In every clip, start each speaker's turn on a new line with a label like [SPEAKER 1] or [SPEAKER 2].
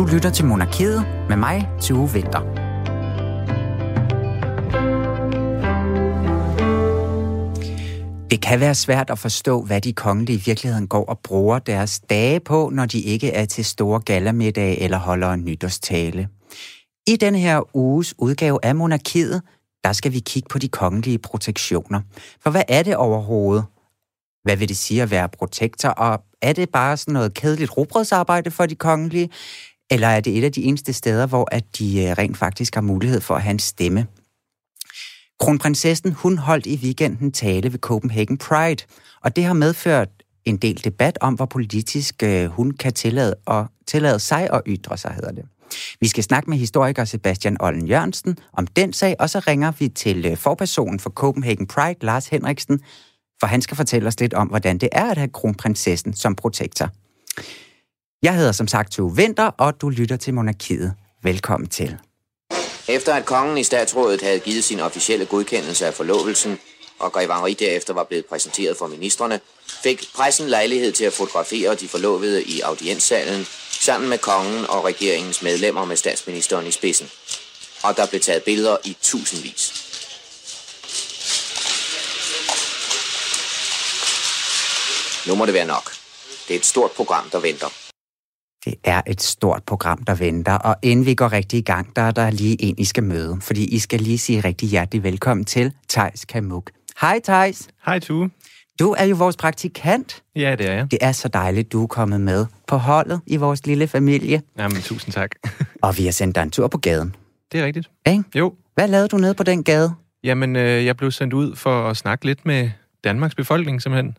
[SPEAKER 1] Du lytter til Monarkiet med mig, Tue Vinter. Det kan være svært at forstå, hvad de kongelige i virkeligheden går og bruger deres dage på, når de ikke er til store gallermiddag eller holder en nytårstale. I denne her uges udgave af Monarkiet, der skal vi kigge på de kongelige protektioner. For hvad er det overhovedet? Hvad vil det sige at være protektor? Og er det bare sådan noget kedeligt robrødsarbejde for de kongelige? Eller er det et af de eneste steder, hvor at de øh, rent faktisk har mulighed for at have en stemme? Kronprinsessen, hun holdt i weekenden tale ved Copenhagen Pride, og det har medført en del debat om, hvor politisk øh, hun kan tillade, og tillade sig at ytre sig, hedder det. Vi skal snakke med historiker Sebastian Ollen Jørgensen om den sag, og så ringer vi til øh, forpersonen for Copenhagen Pride, Lars Henriksen, for han skal fortælle os lidt om, hvordan det er at have kronprinsessen som protektor. Jeg hedder som sagt Tove Vinter, og du lytter til Monarkiet. Velkommen til.
[SPEAKER 2] Efter at kongen i statsrådet havde givet sin officielle godkendelse af forlovelsen, og Grevangeri derefter var blevet præsenteret for ministerne, fik pressen lejlighed til at fotografere de forlovede i audienssalen sammen med kongen og regeringens medlemmer med statsministeren i spidsen. Og der blev taget billeder i tusindvis. Nu må det være nok. Det er et stort program, der venter.
[SPEAKER 1] Det er et stort program, der venter, og inden vi går rigtig i gang, der er der lige en, I skal møde, fordi I skal lige sige rigtig hjertelig velkommen til Tejs Kamuk. Hej Tejs.
[SPEAKER 3] Hej Tue.
[SPEAKER 1] Du er jo vores praktikant.
[SPEAKER 3] Ja, det er jeg.
[SPEAKER 1] Det er så dejligt, du er kommet med på holdet i vores lille familie.
[SPEAKER 3] Jamen, tusind tak.
[SPEAKER 1] og vi har sendt dig en tur på gaden.
[SPEAKER 3] Det er rigtigt.
[SPEAKER 1] Ikke?
[SPEAKER 3] Jo.
[SPEAKER 1] Hvad lavede du nede på den gade?
[SPEAKER 3] Jamen, øh, jeg blev sendt ud for at snakke lidt med Danmarks befolkning, simpelthen.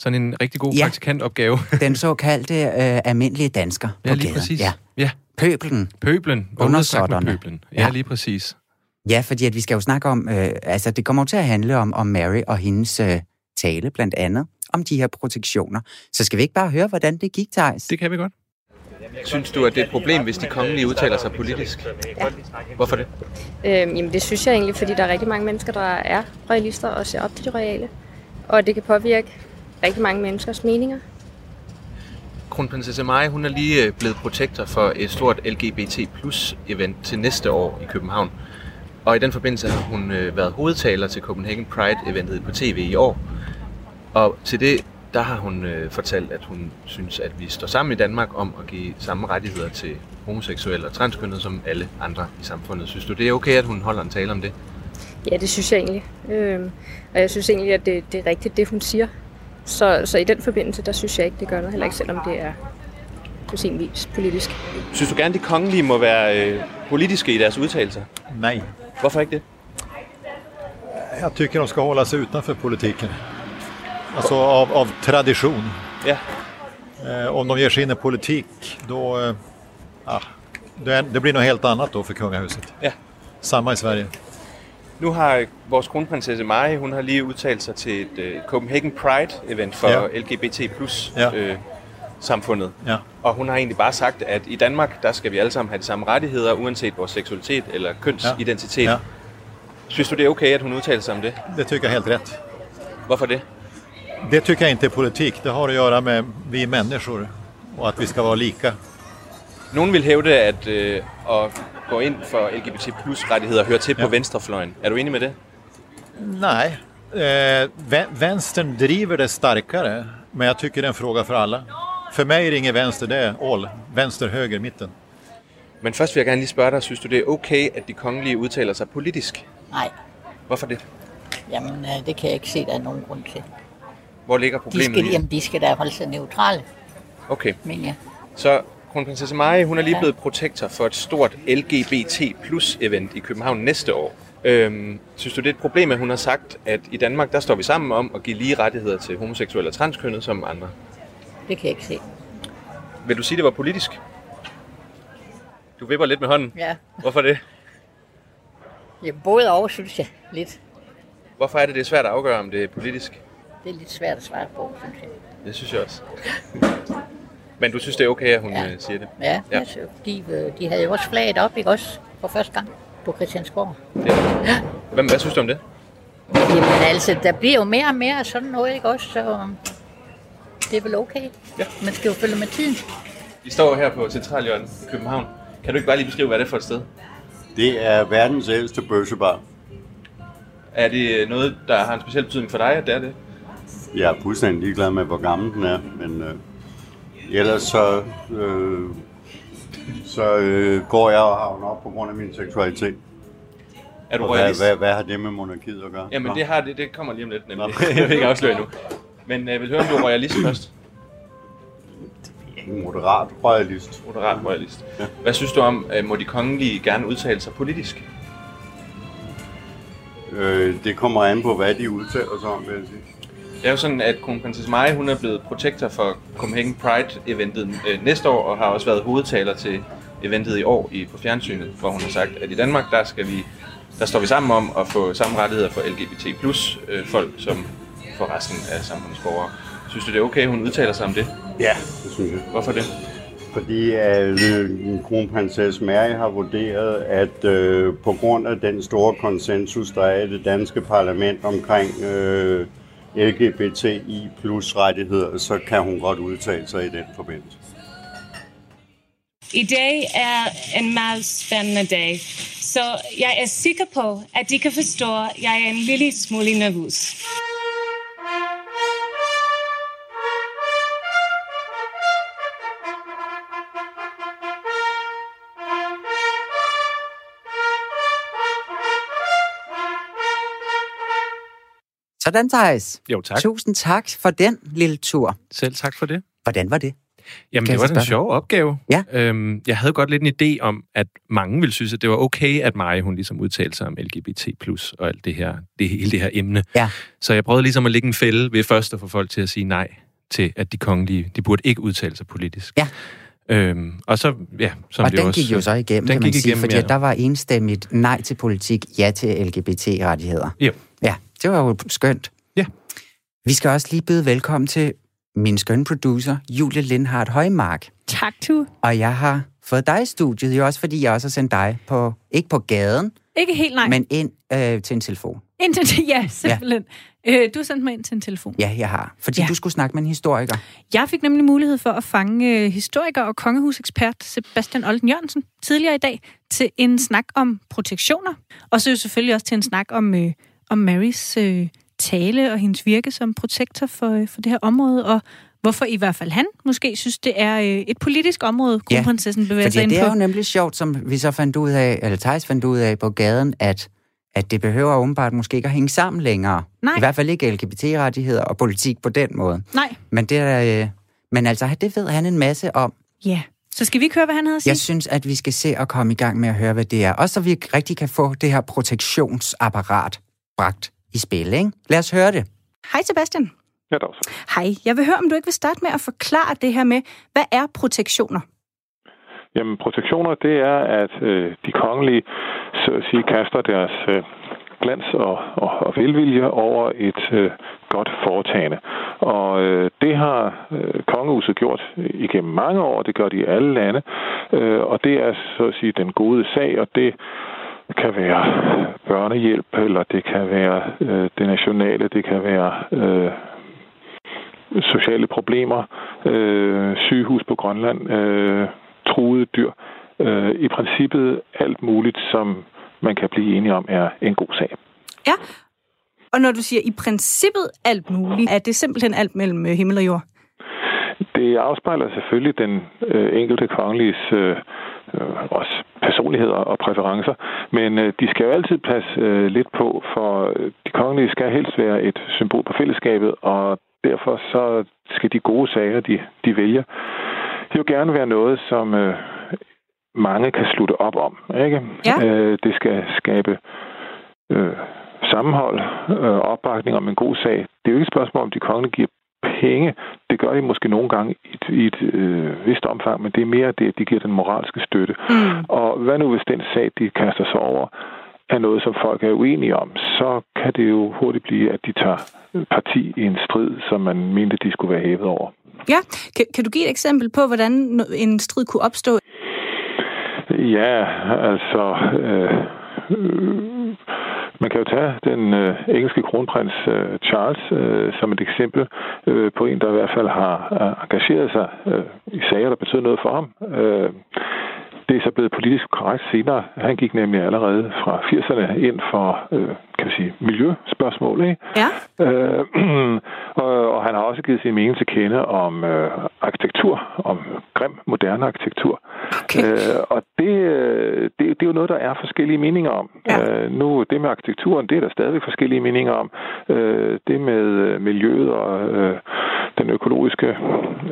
[SPEAKER 3] Sådan en rigtig god ja. praktikantopgave.
[SPEAKER 1] den såkaldte øh, almindelige dansker på
[SPEAKER 3] ja, lige
[SPEAKER 1] gaden.
[SPEAKER 3] præcis. Ja.
[SPEAKER 1] ja. Pøblen.
[SPEAKER 3] Pøblen.
[SPEAKER 1] Undersåtterne.
[SPEAKER 3] Pøblen. Ja, ja, lige præcis.
[SPEAKER 1] Ja, fordi at vi skal jo snakke om, øh, altså det kommer til at handle om, om Mary og hendes øh, tale, blandt andet, om de her protektioner. Så skal vi ikke bare høre, hvordan det gik, Thijs?
[SPEAKER 3] Det kan vi godt. Synes du, at det er et problem, hvis de kongelige udtaler sig politisk?
[SPEAKER 4] Ja.
[SPEAKER 3] Hvorfor det?
[SPEAKER 4] Øhm, jamen det synes jeg egentlig, fordi der er rigtig mange mennesker, der er royalister og ser op til de royale. Og det kan påvirke rigtig mange menneskers meninger.
[SPEAKER 3] Kronprinsesse Maja, hun er lige øh, blevet protektor for et stort LGBT plus event til næste år i København. Og i den forbindelse har hun øh, været hovedtaler til Copenhagen Pride-eventet på tv i år. Og til det, der har hun øh, fortalt, at hun synes, at vi står sammen i Danmark om at give samme rettigheder til homoseksuelle og transkønnede som alle andre i samfundet. Synes du, det er okay, at hun holder en tale om det?
[SPEAKER 4] Ja, det synes jeg egentlig. Øhm, og jeg synes egentlig, at det, det er rigtigt, det hun siger. Så, så i den forbindelse, der synes jeg ikke, det gør noget, heller ikke selvom det er på sin vis politisk.
[SPEAKER 3] Synes du gerne, de kongelige må være øh, politiske i deres udtalelser?
[SPEAKER 5] Nej.
[SPEAKER 3] Hvorfor ikke det?
[SPEAKER 5] Jag tycker de ska hålla sig utanför politiken. Alltså av, av tradition.
[SPEAKER 3] Ja.
[SPEAKER 5] Eh, om de ger sig in i politik, då... Eh, ja, det, det blir något helt annat då för kungahuset.
[SPEAKER 3] Ja.
[SPEAKER 5] Samma i Sverige.
[SPEAKER 3] Nu har vores kronprinsesse Mari, hun har lige udtalt sig til et uh, Copenhagen Pride-event for ja. LGBT plus
[SPEAKER 5] Ja.
[SPEAKER 3] øh, samfundet.
[SPEAKER 5] Ja.
[SPEAKER 3] Og hun har egentlig bare sagt, at i Danmark, der skal vi alle sammen have de samme rettigheder, uanset vores seksualitet eller kønsidentitet.
[SPEAKER 5] Ja.
[SPEAKER 3] Synes du, det er okay, at hun udtaler sig om det?
[SPEAKER 5] Det tycker är helt rätt.
[SPEAKER 3] Hvorfor det?
[SPEAKER 5] Det tycker jag inte är politik. Det har att göra med vi människor och att vi ska vara lika.
[SPEAKER 3] Nogen vil hævde, at øh, at gå ind for LGBT plus rettigheder hører til ja.
[SPEAKER 5] Ja.
[SPEAKER 3] på venstrefløjen. Er du enig med det?
[SPEAKER 5] Nej, eh, vä- vänstern driver det starkare, men jag tycker det är en fråga för alla. För mig är det ingen vänster, det är all. Vänster, höger, mitten.
[SPEAKER 3] Men først vil jeg gerne lige spørge dig, synes du, det er okay, at de kongelige udtaler sig politisk?
[SPEAKER 6] Nej,
[SPEAKER 3] Hvorfor det?
[SPEAKER 6] jamen øh, det kan jeg ikke se, der er nogen grund til.
[SPEAKER 3] Hvor ligger
[SPEAKER 6] De
[SPEAKER 3] problemet
[SPEAKER 6] skal,
[SPEAKER 3] i
[SPEAKER 6] jamen, de skal da holde sig neutrale,
[SPEAKER 3] Okay,
[SPEAKER 6] mener jeg.
[SPEAKER 3] så kronprinsesse Maja, hun er lige blevet protektor for et stort LGBT plus event i København næste år. Øhm, synes du, det er et problem, at hun har sagt, at i Danmark, der står vi sammen om at give lige rettigheder til homoseksuelle og transkønnede som andre?
[SPEAKER 6] Det kan jeg ikke se.
[SPEAKER 3] Vil du sige, det var politisk? Du vipper lidt med hånden.
[SPEAKER 6] Ja,
[SPEAKER 3] Hvorfor det?
[SPEAKER 6] ja både over, synes jeg, lidt.
[SPEAKER 3] Hvorfor er det, det er svært at afgøre, om det er politisk?
[SPEAKER 6] Det er lidt svært at svare på, synes jeg.
[SPEAKER 3] Det synes jeg også. Men du synes, det er okay, at hun
[SPEAKER 6] Ja.
[SPEAKER 3] ja. siger det?
[SPEAKER 6] Ja,
[SPEAKER 3] Ja.
[SPEAKER 6] Altså, de, øh, de havde jo også flaget op, ikke også, for første gang på Christiansborg.
[SPEAKER 3] ja. Hvem, hvad synes du om det?
[SPEAKER 6] Jamen altså, der bliver jo mere og mere af sådan noget, ikke også, så det er vel okay.
[SPEAKER 3] Ja.
[SPEAKER 6] Man skal jo følge med tiden.
[SPEAKER 3] Vi står her på Centralhjørnet i København. Kan du ikke bare lige beskrive, hvad det er for et sted?
[SPEAKER 7] Det er verdens ældste bøssebar.
[SPEAKER 3] Er det noget, der har en speciel betydning for dig, at det er det?
[SPEAKER 7] Jeg er fuldstændig ligeglad med, hvor gammel den er, men øh, ellers så, øh, så øh, går jeg og havner op på grund af min seksualitet.
[SPEAKER 3] Er du
[SPEAKER 7] Og hvad, hvad, hvad har det med monarkiet at gøre?
[SPEAKER 3] Jamen
[SPEAKER 7] Nå.
[SPEAKER 3] det, har det, det kommer lige om lidt, nemlig. Jeg vil ikke afsløre nu. Men øh, vil høre, om du er royalist først?
[SPEAKER 7] Jeg er moderat royalist.
[SPEAKER 3] Moderat royalist. Hvad synes du om, øh, må de kongelige gerne udtale sig politisk?
[SPEAKER 7] Øh, det kommer an på, hvad de udtaler sig om, vil jeg sige.
[SPEAKER 3] Det er jo sådan, at kronprinsesse Maja, hun er blevet protektor for Copenhagen Pride-eventet øh, næste år, og har også været hovedtaler til eventet i år i, på fjernsynet, hvor hun har sagt, at i Danmark, der, skal vi, der står vi sammen om at få samme rettigheder for LGBT plus øh, folk, som for resten af samfundets borgere. Synes du, det er okay, hun udtaler sig om det?
[SPEAKER 7] Ja, det synes jeg.
[SPEAKER 3] Hvorfor det?
[SPEAKER 7] Fordi at øh, kronprinsesse Mary har vurderet, at øh, på grund af den store konsensus, der er i det danske parlament omkring øh, LGBTI plus rettigheder, så kan hun godt udtale sig i den forbindelse.
[SPEAKER 8] I dag er en meget spændende dag, så jeg er sikker på, at de kan forstå, at jeg er en lille smule nervøs.
[SPEAKER 1] Sådan, Thijs.
[SPEAKER 9] Jo, tak.
[SPEAKER 1] Tusind tak for den lille tur.
[SPEAKER 9] Selv tak for det.
[SPEAKER 1] Hvordan var det?
[SPEAKER 9] Jamen,
[SPEAKER 1] Kan
[SPEAKER 9] det var en sjov opgave.
[SPEAKER 1] Ja.
[SPEAKER 9] Øhm, jeg havde godt lidt en idé om, at mange ville synes, at det var okay, at Maja, hun ligesom udtalte sig om LGBT+, og alt det her, det, hele det her emne.
[SPEAKER 1] Ja.
[SPEAKER 9] Så jeg prøvede ligesom at lægge en fælde ved først at få folk til at sige nej til, at de kongelige, de burde ikke udtale sig politisk.
[SPEAKER 1] Ja.
[SPEAKER 9] Øhm, og så, ja, som
[SPEAKER 1] og
[SPEAKER 9] det
[SPEAKER 1] den
[SPEAKER 9] også,
[SPEAKER 1] gik jo så igennem,
[SPEAKER 9] den
[SPEAKER 1] kan man
[SPEAKER 9] gik
[SPEAKER 1] sige,
[SPEAKER 9] igennem,
[SPEAKER 1] fordi
[SPEAKER 9] ja.
[SPEAKER 1] der var enstemmigt nej til politik, ja til LGBT-rettigheder.
[SPEAKER 9] Jo.
[SPEAKER 1] Ja, det var jo skønt.
[SPEAKER 9] Ja.
[SPEAKER 1] Vi skal også lige byde velkommen til min skønne producer, Julie Lindhardt Højmark.
[SPEAKER 10] Tak, du.
[SPEAKER 1] Og jeg har fået dig i studiet, jo også fordi jeg også har sendt dig på, ikke på gaden,
[SPEAKER 10] Ikke helt nej.
[SPEAKER 1] men ind øh, til en telefon.
[SPEAKER 10] Indtil, ja, simpelthen. Ja. Øh, du sendte mig ind til en telefon.
[SPEAKER 1] Ja, jeg har. Fordi. Ja. du skulle snakke med en historiker.
[SPEAKER 10] Jeg fik nemlig mulighed for at fange øh, historiker og kongehusekspert Sebastian Olden Jørgensen tidligere i dag til en snak om protektioner. Og så jo selvfølgelig også til en snak om, øh, om Marys øh, tale og hendes virke som protektor for, øh, for det her område, og hvorfor i hvert fald han måske synes, det er øh, et politisk område,
[SPEAKER 1] Ja,
[SPEAKER 10] kronprinsessen bevæger sig ind
[SPEAKER 1] det
[SPEAKER 10] på.
[SPEAKER 1] er jo nemlig sjovt, som vi så fandt ud af, eller Thijs fandt ud af på gaden, at, at det behøver åbenbart måske ikke at hænge sammen længere.
[SPEAKER 10] Nej.
[SPEAKER 1] I hvert fald ikke LGBT-rettigheder og politik på den måde.
[SPEAKER 10] Nej,
[SPEAKER 1] Men, det er, øh, men altså, det ved han en masse om.
[SPEAKER 10] ja. Så skal vi ikke høre, hvad han havde at sige?
[SPEAKER 1] Jeg synes, at vi skal se at komme i gang med at høre, hvad det er. Også så vi rigtig kan få det her protektionsapparat bragt i spil. Ikke? Lad os høre det.
[SPEAKER 10] Hej Sebastian.
[SPEAKER 11] Ja, da også.
[SPEAKER 10] Hej. Jeg vil høre, om du ikke vil starte med at forklare det her med, hvad er protektioner?
[SPEAKER 11] Jamen, protektioner, det er, at øh, de kongelige, så at sige, kaster deres øh, glans og, og, og velvilje over et øh, godt foretagende. Og øh, det har øh, kongehuset gjort igennem mange år, det gør de i alle lande, øh, og det er så at sige den gode sag, og det kan være børnehjælp, eller det kan være øh, det nationale, det kan være øh, sociale problemer, øh, sygehus på Grønland, øh, truede dyr. Øh, I princippet alt muligt, som man kan blive enige om, er en god sag.
[SPEAKER 10] Ja. Og når du siger i princippet alt muligt, er det simpelthen alt mellem øh, himmel og jord?
[SPEAKER 11] Det afspejler selvfølgelig den øh, enkelte kongeliges øh, øh, også personligheder og præferencer, men øh, de skal jo altid passe øh, lidt på, for øh, de kongelige skal helst være et symbol på fællesskabet, og derfor så skal de gode sager, de, de vælger, jo gerne være noget, som øh, mange kan slutte op om. Ikke?
[SPEAKER 10] Ja.
[SPEAKER 11] Øh, det skal skabe øh, sammenhold øh, opbakning om en god sag. Det er jo ikke et spørgsmål, om de kongelige giver penge. Det gør de måske nogle gange i et, i et øh, vist omfang, men det er mere det, at de giver den moralske støtte.
[SPEAKER 10] Mm.
[SPEAKER 11] Og hvad nu hvis den sag, de kaster sig over, er noget, som folk er uenige om, så kan det jo hurtigt blive, at de tager parti i en strid, som man mente, de skulle være hævet over.
[SPEAKER 10] Ja, kan, kan du give et eksempel på, hvordan en strid kunne opstå?
[SPEAKER 11] Ja, altså... Øh, øh, man kan jo tage den øh, engelske kronprins øh, Charles øh, som et eksempel øh, på en, der i hvert fald har øh, engageret sig øh, i sager, der betyder noget for ham. Øh, det er så blevet politisk korrekt senere. Han gik nemlig allerede fra 80'erne ind for øh, kan vi sige, miljøspørgsmål. Ikke?
[SPEAKER 10] Ja.
[SPEAKER 11] Øh, og, og han har også givet sin mening til kende om øh, arkitektur, om grim, moderne arkitektur.
[SPEAKER 10] Okay.
[SPEAKER 11] Øh, og det, øh, det, det er jo noget, der er forskellige meninger om.
[SPEAKER 10] Ja.
[SPEAKER 11] Øh, nu, det med arkitekturen, det er der stadig forskellige meninger om. Øh, det med øh, miljøet og øh, den økologiske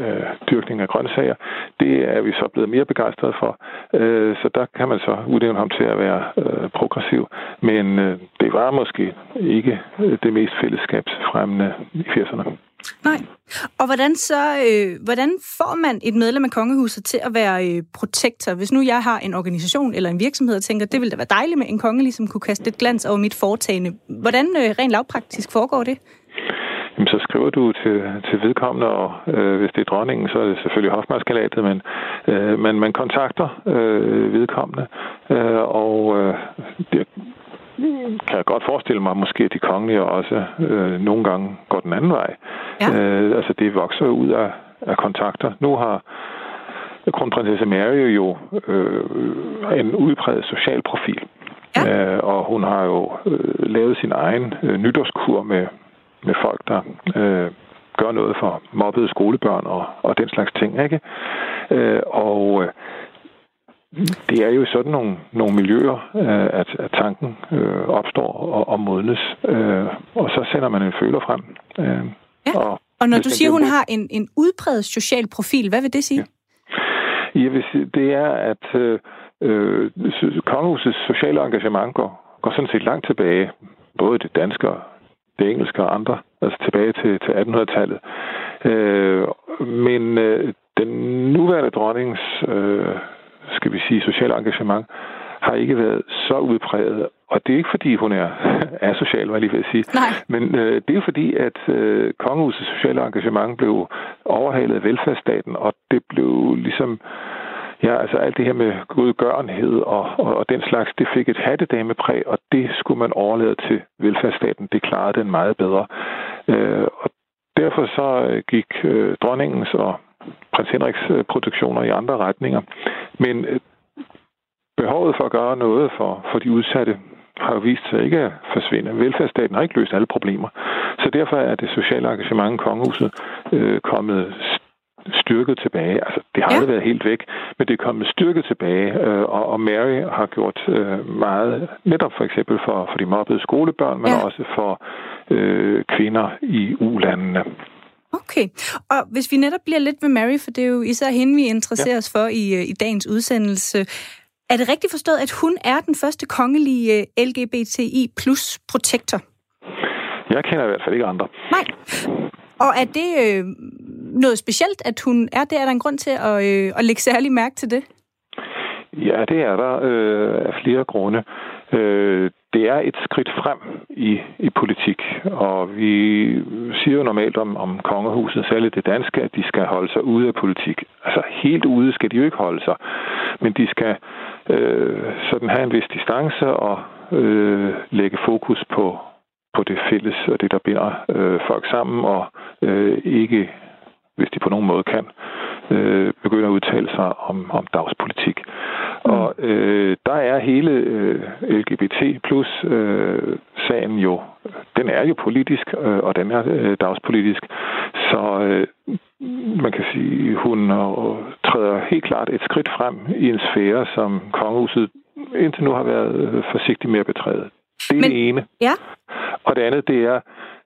[SPEAKER 11] øh, dyrkning af grøntsager, det er vi så blevet mere begejstrede for. Øh, så der kan man så udnævne ham til at være øh, progressiv. Men øh, det var måske ikke øh, det mest fællesskabsfremmende i 80'erne.
[SPEAKER 10] Nej. Og hvordan så, øh, hvordan får man et medlem af kongehuset til at være øh, protektor? Hvis nu jeg har en organisation eller en virksomhed og tænker, det ville da være dejligt med en konge, som kunne kaste lidt glans over mit foretagende. Hvordan øh, rent lavpraktisk foregår det?
[SPEAKER 11] Så skriver du til, til vedkommende, og øh, hvis det er dronningen, så er det selvfølgelig hofmarskalatet, men, øh, men man kontakter øh, vedkommende, øh, og øh, det kan jeg godt forestille mig, måske de kongelige også øh, nogle gange går den anden vej.
[SPEAKER 10] Ja.
[SPEAKER 11] Øh, altså, det vokser ud af, af kontakter. Nu har kronprinsesse Mary jo øh, en udpræget social profil.
[SPEAKER 10] Ja.
[SPEAKER 11] Øh, og hun har jo øh, lavet sin egen øh, nytårskur med, med folk, der øh, gør noget for mobbede skolebørn og, og den slags ting. ikke? Øh, og øh, det er jo sådan nogle, nogle miljøer, øh, at, at tanken øh, opstår og, og modnes. Øh, og så sender man en føler frem. Øh,
[SPEAKER 10] Ja.
[SPEAKER 11] og,
[SPEAKER 10] Og når du siger, hun har en, en udbredt social profil, hvad vil det sige?
[SPEAKER 11] Jeg vil sige, det er, at øh, øh, kongehusets sociale engagement går, går sådan set langt tilbage. Både det danske det engelske og andre, altså tilbage til, til 1800-tallet. Øh, men øh, den nuværende dronnings, øh, skal vi sige, sociale engagement har ikke været så udpræget. Og det er ikke fordi, hun er asocial, var jeg lige ved at sige.
[SPEAKER 10] Nej.
[SPEAKER 11] Men øh, det er fordi, at øh, kongehusets sociale engagement blev overhalet af velfærdsstaten, og det blev ligesom... Ja, altså alt det her med godgørenhed og, og, og den slags, det fik et hattedamepræg, og det skulle man overlade til velfærdsstaten. Det klarede den meget bedre. Øh, og derfor så øh, gik øh, dronningens og prins Henriks øh, produktioner i andre retninger. Men øh, behovet for at gøre noget for, for de udsatte har jo vist sig ikke at forsvinde. Velfærdsstaten har ikke løst alle problemer. Så derfor er det sociale engagement i kongehuset øh, kommet styrket tilbage. Altså, det har
[SPEAKER 10] Ja.
[SPEAKER 11] aldrig været helt væk, men det er kommet styrket tilbage, øh, og, og Mary har gjort øh, meget, netop for eksempel for, for de mobbede skolebørn, men
[SPEAKER 10] Ja.
[SPEAKER 11] også for øh, kvinder i ulandene.
[SPEAKER 10] Okay. Og hvis vi netop bliver lidt ved Mary, for det er jo især hende, vi interesserer ja. os for i, øh, i dagens udsendelse. Er det rigtigt forstået, at hun er den første kongelige øh, LGBTI plus protektor?
[SPEAKER 11] Jeg kender i hvert fald ikke andre.
[SPEAKER 10] Nej. Og er det øh, noget specielt, at hun er det? Er der en grund til at, øh, at lægge særlig mærke til det?
[SPEAKER 11] Ja, det er der øh, af flere grunde. Øh, det er et skridt frem i, i politik, og vi siger jo normalt om, om kongehuset, særligt det danske, at de skal holde sig ude af politik. Altså helt ude skal de jo ikke holde sig, men de skal øh, sådan have en vis distance og øh, lægge fokus på, på det fælles og det, der binder øh, folk sammen, og øh, ikke, hvis de på nogen måde kan, øh, begynde at udtale sig om, om dagspolitik. Mm. Og øh, der er hele øh, LGBT plus øh, sagen jo, den er jo politisk, øh, og den er øh, dagspolitisk. Så øh, man kan sige, hun øh, træder helt klart et skridt frem i en sfære, som kongehuset indtil nu har været øh, forsigtigt med at betræde. Det er
[SPEAKER 10] Men-
[SPEAKER 11] det ene.
[SPEAKER 10] Ja.
[SPEAKER 11] Og det andet, det er,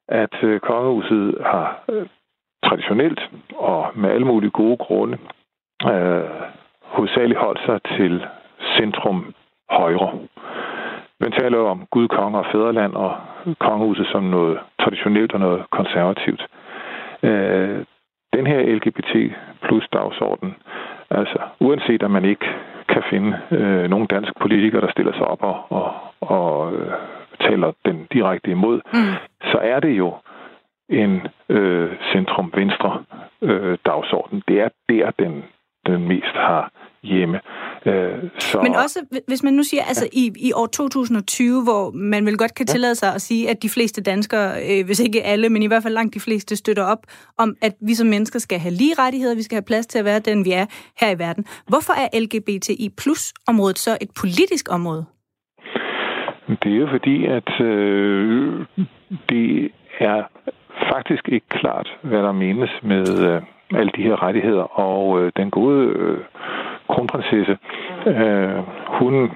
[SPEAKER 11] at øh, kongehuset har øh, traditionelt og med alle mulige gode grunde øh, hovedsageligt holdt sig til centrum højre. Man taler jo om Gud, konge og fædreland og kongehuset som noget traditionelt og noget konservativt. Øh, den her LGBT plus dagsorden, altså uanset at man ikke kan finde øh, nogen dansk politiker, der stiller sig op og, og, og øh, taler den direkte imod,
[SPEAKER 10] Mm.
[SPEAKER 11] så er det jo en øh, centrum-venstre øh, dagsorden. Det er der, den, den mest har hjemme. Øh,
[SPEAKER 10] så, Men også, hvis man nu siger, ja. altså i, i år 2020, hvor man vel godt kan tillade sig at sige, at de fleste danskere, øh, hvis ikke alle, men i hvert fald langt de fleste, støtter op om, at vi som mennesker skal have lige rettigheder, vi skal have plads til at være den, vi er her i verden. Hvorfor er LGBTI plus området så et politisk område?
[SPEAKER 11] Det er jo fordi, at øh, det er faktisk ikke klart, hvad der menes med øh, alle de her rettigheder. Og øh, den gode øh, kronprinsesse, øh, hun,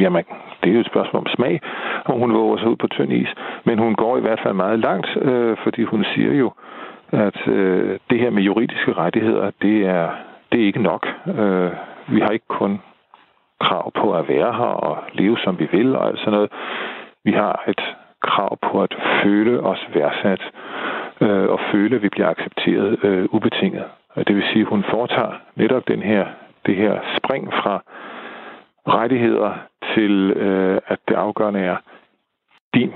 [SPEAKER 11] jamen, det er jo et spørgsmål om smag, om hun våger sig ud på tynd is. Men hun går i hvert fald meget langt, øh, fordi hun siger jo, at øh, det her med juridiske rettigheder, det er, det er ikke nok. Øh, vi har ikke kun krav på at være her og leve, som vi vil og alt sådan noget. Vi har et krav på at føle os værdsat øh, og føle, at vi bliver accepteret øh, ubetinget. Og det vil sige, at hun foretager netop den her, det her spring fra rettigheder til, øh, at det afgørende er din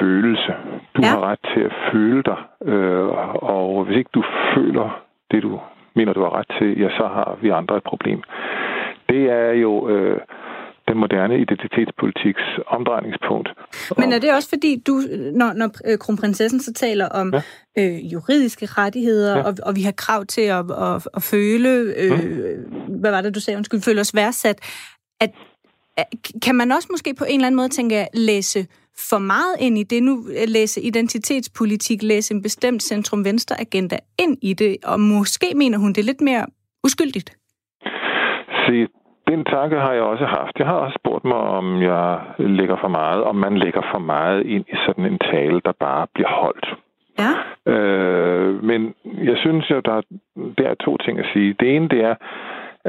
[SPEAKER 11] følelse. Du ja. har ret til at føle dig, øh, og hvis ikke du føler det, du mener, du har ret til, ja, så har vi andre et problem. Det er jo øh, den moderne identitetspolitiks omdrejningspunkt.
[SPEAKER 10] Men er det også fordi, du, når, når øh, kronprinsessen så taler om ja. øh, juridiske rettigheder, ja. og, og vi har krav til at, at, at føle, øh, mm. hvad var det, du sagde, undskyld, føle os værdsat, at, at, kan man også måske på en eller anden måde tænke, læse for meget ind i det nu, læse identitetspolitik, læse en bestemt centrum-venstre-agenda ind i det, og måske mener hun det lidt mere uskyldigt?
[SPEAKER 11] Se, den tanke har jeg også haft. Jeg har også spurgt mig, om jeg lægger for meget, om man lægger for meget ind i sådan en tale, der bare bliver holdt.
[SPEAKER 10] Ja.
[SPEAKER 11] Øh, men jeg synes jo, der, der er to ting at sige. Det ene, det er,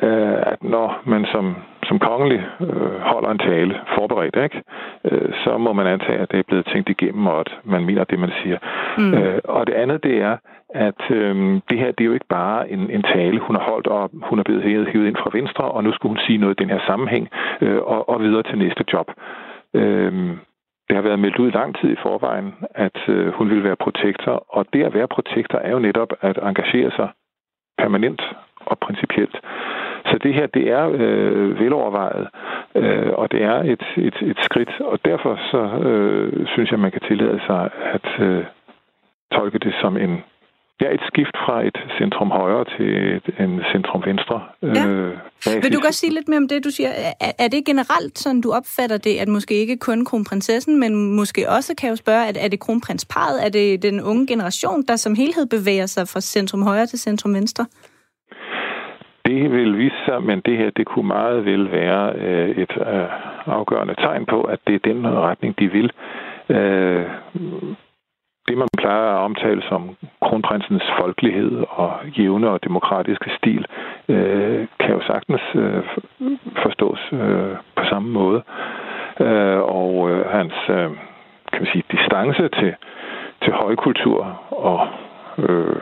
[SPEAKER 11] øh, at når man som, som kongelig øh, holder en tale forberedt, ikke, øh, så må man antage, at det er blevet tænkt igennem, og at man mener det, man siger. Mm. Øh, og det andet, det er, at øh, det her det er jo ikke bare en, en tale, hun har holdt, og hun er blevet hævet ind fra venstre, og nu skulle hun sige noget i den her sammenhæng, øh, og, og videre til næste job. Øh, det har været meldt ud lang tid i forvejen, at øh, hun vil være protektor, og det at være protektor er jo netop at engagere sig permanent og principielt. Så det her, det er øh, velovervejet, øh, og det er et, et, et skridt, og derfor så øh, synes jeg, man kan tillade sig at øh, tolke det som en Ja, et skift fra et centrum højre til en centrum venstre. Ja.
[SPEAKER 10] Øh, Vil du godt sige lidt mere om det, du siger? Er, er det generelt sådan, du opfatter det, at måske ikke kun kronprinsessen, men måske også kan jeg jo spørge, at er det kronprinsparet, er det den unge generation, der som helhed bevæger sig fra centrum højre til centrum venstre?
[SPEAKER 11] Det vil vise sig, men det her, det kunne meget vel være øh, et øh, afgørende tegn på, at det er den retning, de vil. Øh, det, man plejer at omtale som kronprinsens folkelighed og jævne og demokratiske stil, øh, kan jo sagtens øh, forstås øh, på samme måde. Øh, og øh, hans øh, kan man sige, distance til, til højkultur og øh,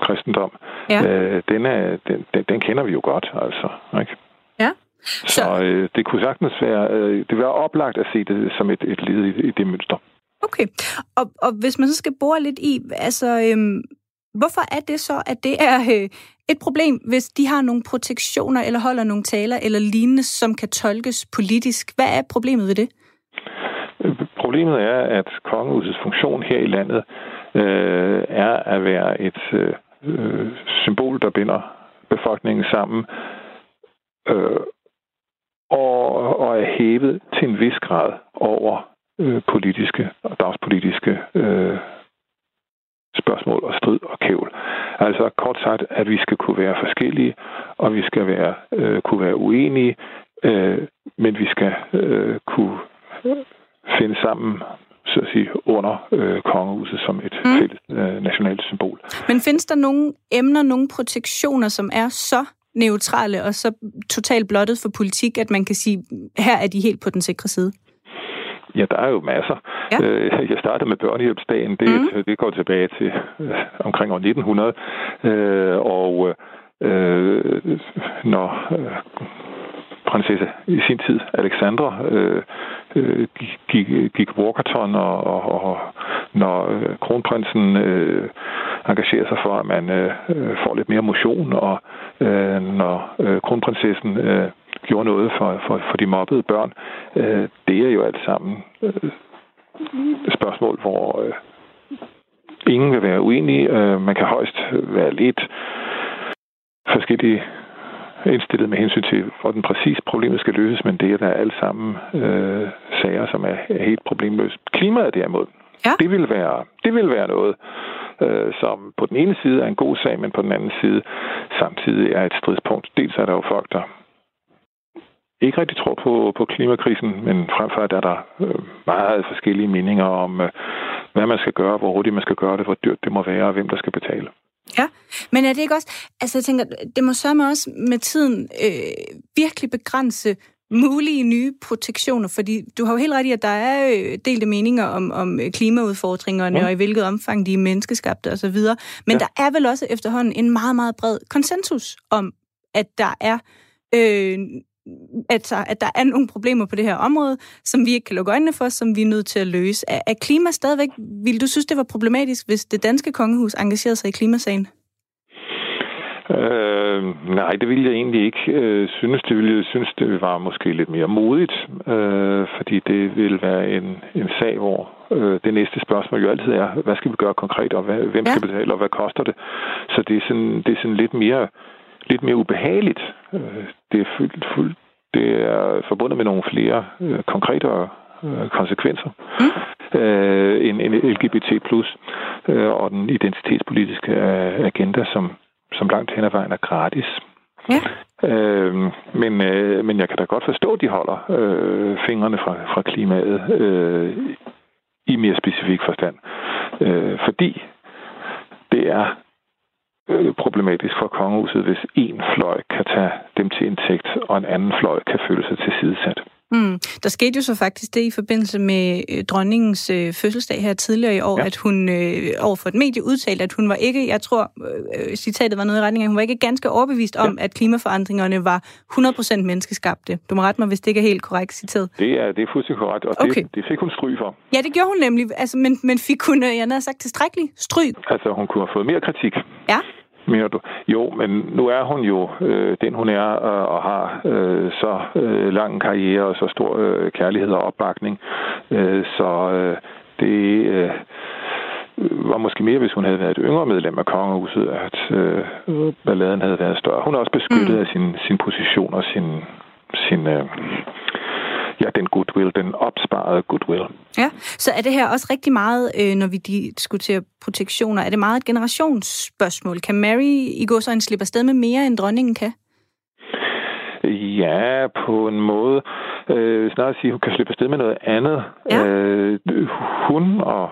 [SPEAKER 11] kristendom, ja. øh, den, er, den, den, den kender vi jo godt, altså. Ikke?
[SPEAKER 10] Ja.
[SPEAKER 11] Så, så øh, det kunne sagtens være, øh, det være oplagt at se det som et, et led i, i det mønster.
[SPEAKER 10] Okay, og, og hvis man så skal bore lidt i, altså, øhm, hvorfor er det så, at det er øh, et problem, hvis de har nogle protektioner, eller holder nogle taler, eller lignende, som kan tolkes politisk? Hvad er problemet ved det?
[SPEAKER 11] Problemet er, at kongehusets funktion her i landet øh, er at være et øh, Øh, symbol, der binder befolkningen sammen, øh, og, og er hævet til en vis grad over øh, politiske og dagspolitiske øh, spørgsmål og strid og kævl. Altså kort sagt, at vi skal kunne være forskellige, og vi skal være, øh, kunne være uenige, øh, men vi skal øh, kunne finde sammen så at sige, under øh, kongehuset som et mm. fælles øh, nationalt symbol.
[SPEAKER 10] Men findes der nogle emner, nogle protektioner, som er så neutrale og så totalt blottet for politik, at man kan sige, her er de helt på den sikre side?
[SPEAKER 11] Ja, der er jo masser. Ja. Øh, jeg startede med børnehjælpsdagen. Det, mm. det går tilbage til øh, omkring år 1900. Øh, og øh, når øh, prinsesse i sin tid, Alexandra, øh, øh, gik, gik Walkerton, og, og, og når øh, kronprinsen øh, engagerer sig for, at man øh, får lidt mere motion og øh, når øh, kronprinsessen øh, gjorde noget for, for, for de mobbede børn. Øh, det er jo alt sammen øh, spørgsmål, hvor øh, ingen vil være uenige. Øh, man kan højst være lidt forskellige indstillet med hensyn til, hvor den præcis problemet skal løses, men det er der alt sammen øh, sager, som er helt problemløse. Klimaet derimod, ja. det, vil være, det vil være noget, øh, som på den ene side er en god sag, men på den anden side samtidig er et stridspunkt. Dels er der jo folk, der ikke rigtig tror på, på klimakrisen, men frem for alt er der øh, meget forskellige meninger om, øh, hvad man skal gøre, hvor hurtigt man skal gøre det, hvor dyrt det må være, og hvem der skal betale.
[SPEAKER 10] Ja, men er det ikke også... Altså, jeg tænker, det må sørge også med tiden øh, virkelig begrænse mulige nye protektioner, fordi du har jo helt ret i, at der er øh, delte meninger om, om klimaudfordringerne, ja. og i hvilket omfang de er menneskeskabte osv., men ja. der er vel også efterhånden en meget, meget bred konsensus om, at der er øh, at, at der er nogle problemer på det her område, som vi ikke kan lukke øjnene for, som vi er nødt til at løse. Er, er klima stadigvæk... Vil du synes, det var problematisk, hvis det danske kongehus engagerede sig i klimasagen?
[SPEAKER 11] Øh, nej, det ville jeg egentlig ikke øh, synes. Det ville jeg synes, det var måske lidt mere modigt, øh, fordi det vil være en, en sag, hvor øh, det næste spørgsmål jo altid er, hvad skal vi gøre konkret, og hvad, hvem ja. skal betale, og hvad koster det? Så det er sådan, det er sådan lidt mere lidt mere ubehageligt. Øh, det er fuldt, fuldt det er forbundet med nogle flere øh, konkrete øh, konsekvenser mm. øh, end, end LGBT+, øh, og den identitetspolitiske agenda, som, som langt hen ad vejen er gratis. Ja. Øh, men, øh, men jeg kan da godt forstå, at de holder øh, fingrene fra, fra klimaet øh, i mere specifik forstand. Øh, fordi det er Øh, problematisk for kongehuset, hvis en fløj kan tage dem til indtægt, og en anden fløj kan føle sig tilsidesat.
[SPEAKER 10] Mm. Der skete jo så faktisk det i forbindelse med øh, dronningens øh, fødselsdag her tidligere i år, ja. at hun øh, overfor et medie udtalte, at hun var ikke, jeg tror, øh, citatet var noget i retning af, hun var ikke ganske overbevist om, ja. at klimaforandringerne var 100% menneskeskabte. Du må rette mig, hvis det ikke er helt korrekt citeret.
[SPEAKER 11] Det er, det er fuldstændig korrekt, og okay. det, det fik hun stryg for.
[SPEAKER 10] Ja, det gjorde hun nemlig, altså, men, men fik hun, jeg havde sagt, tilstrækkelig stryg?
[SPEAKER 11] Altså, hun kunne have fået mere kritik.
[SPEAKER 10] Ja
[SPEAKER 11] mener du? Jo, men nu er hun jo øh, den, hun er, og, og har øh, så øh, lang en karriere og så stor øh, kærlighed og opbakning. Øh, så øh, det øh, var måske mere, hvis hun havde været et yngre medlem af kongehuset, at øh, balladen havde været større. Hun er også beskyttet mm. af sin, sin position og sin, sin øh, ja, den goodwill, den opsparede goodwill.
[SPEAKER 10] Ja, så er det her også rigtig meget, øh, når vi diskuterer protektioner, er det meget et generationsspørgsmål? Kan Mary i går så en slippe afsted med mere, end dronningen kan?
[SPEAKER 11] Ja, på en måde. Øh, snart sige, hun kan slippe afsted med noget andet. Ja. Øh, hun og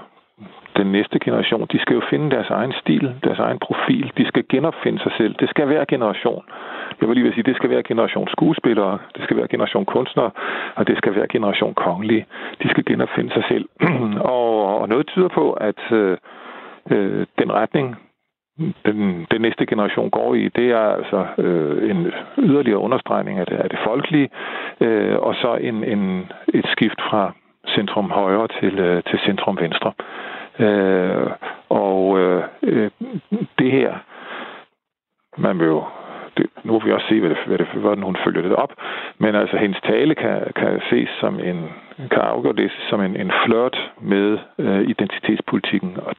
[SPEAKER 11] den næste generation, de skal jo finde deres egen stil, deres egen profil. De skal genopfinde sig selv. Det skal være generation. Jeg vil lige vil sige, det skal være generation skuespillere, det skal være generation kunstnere, og det skal være generation kongelige. De skal genopfinde sig selv. og, og noget tyder på, at øh, øh, den retning, den, den næste generation går i, det er altså øh, en yderligere understregning af det, af det folkelige, øh, og så en, en, et skift fra centrum højre til, øh, til centrum venstre. Øh, og øh, det her, man vil jo det, nu vil vi også se, hvad det, hvad det, hvordan hun følger det op. Men altså, hendes tale kan, kan ses som en, kan afgøre som en, en flirt med øh, identitetspolitikken. Og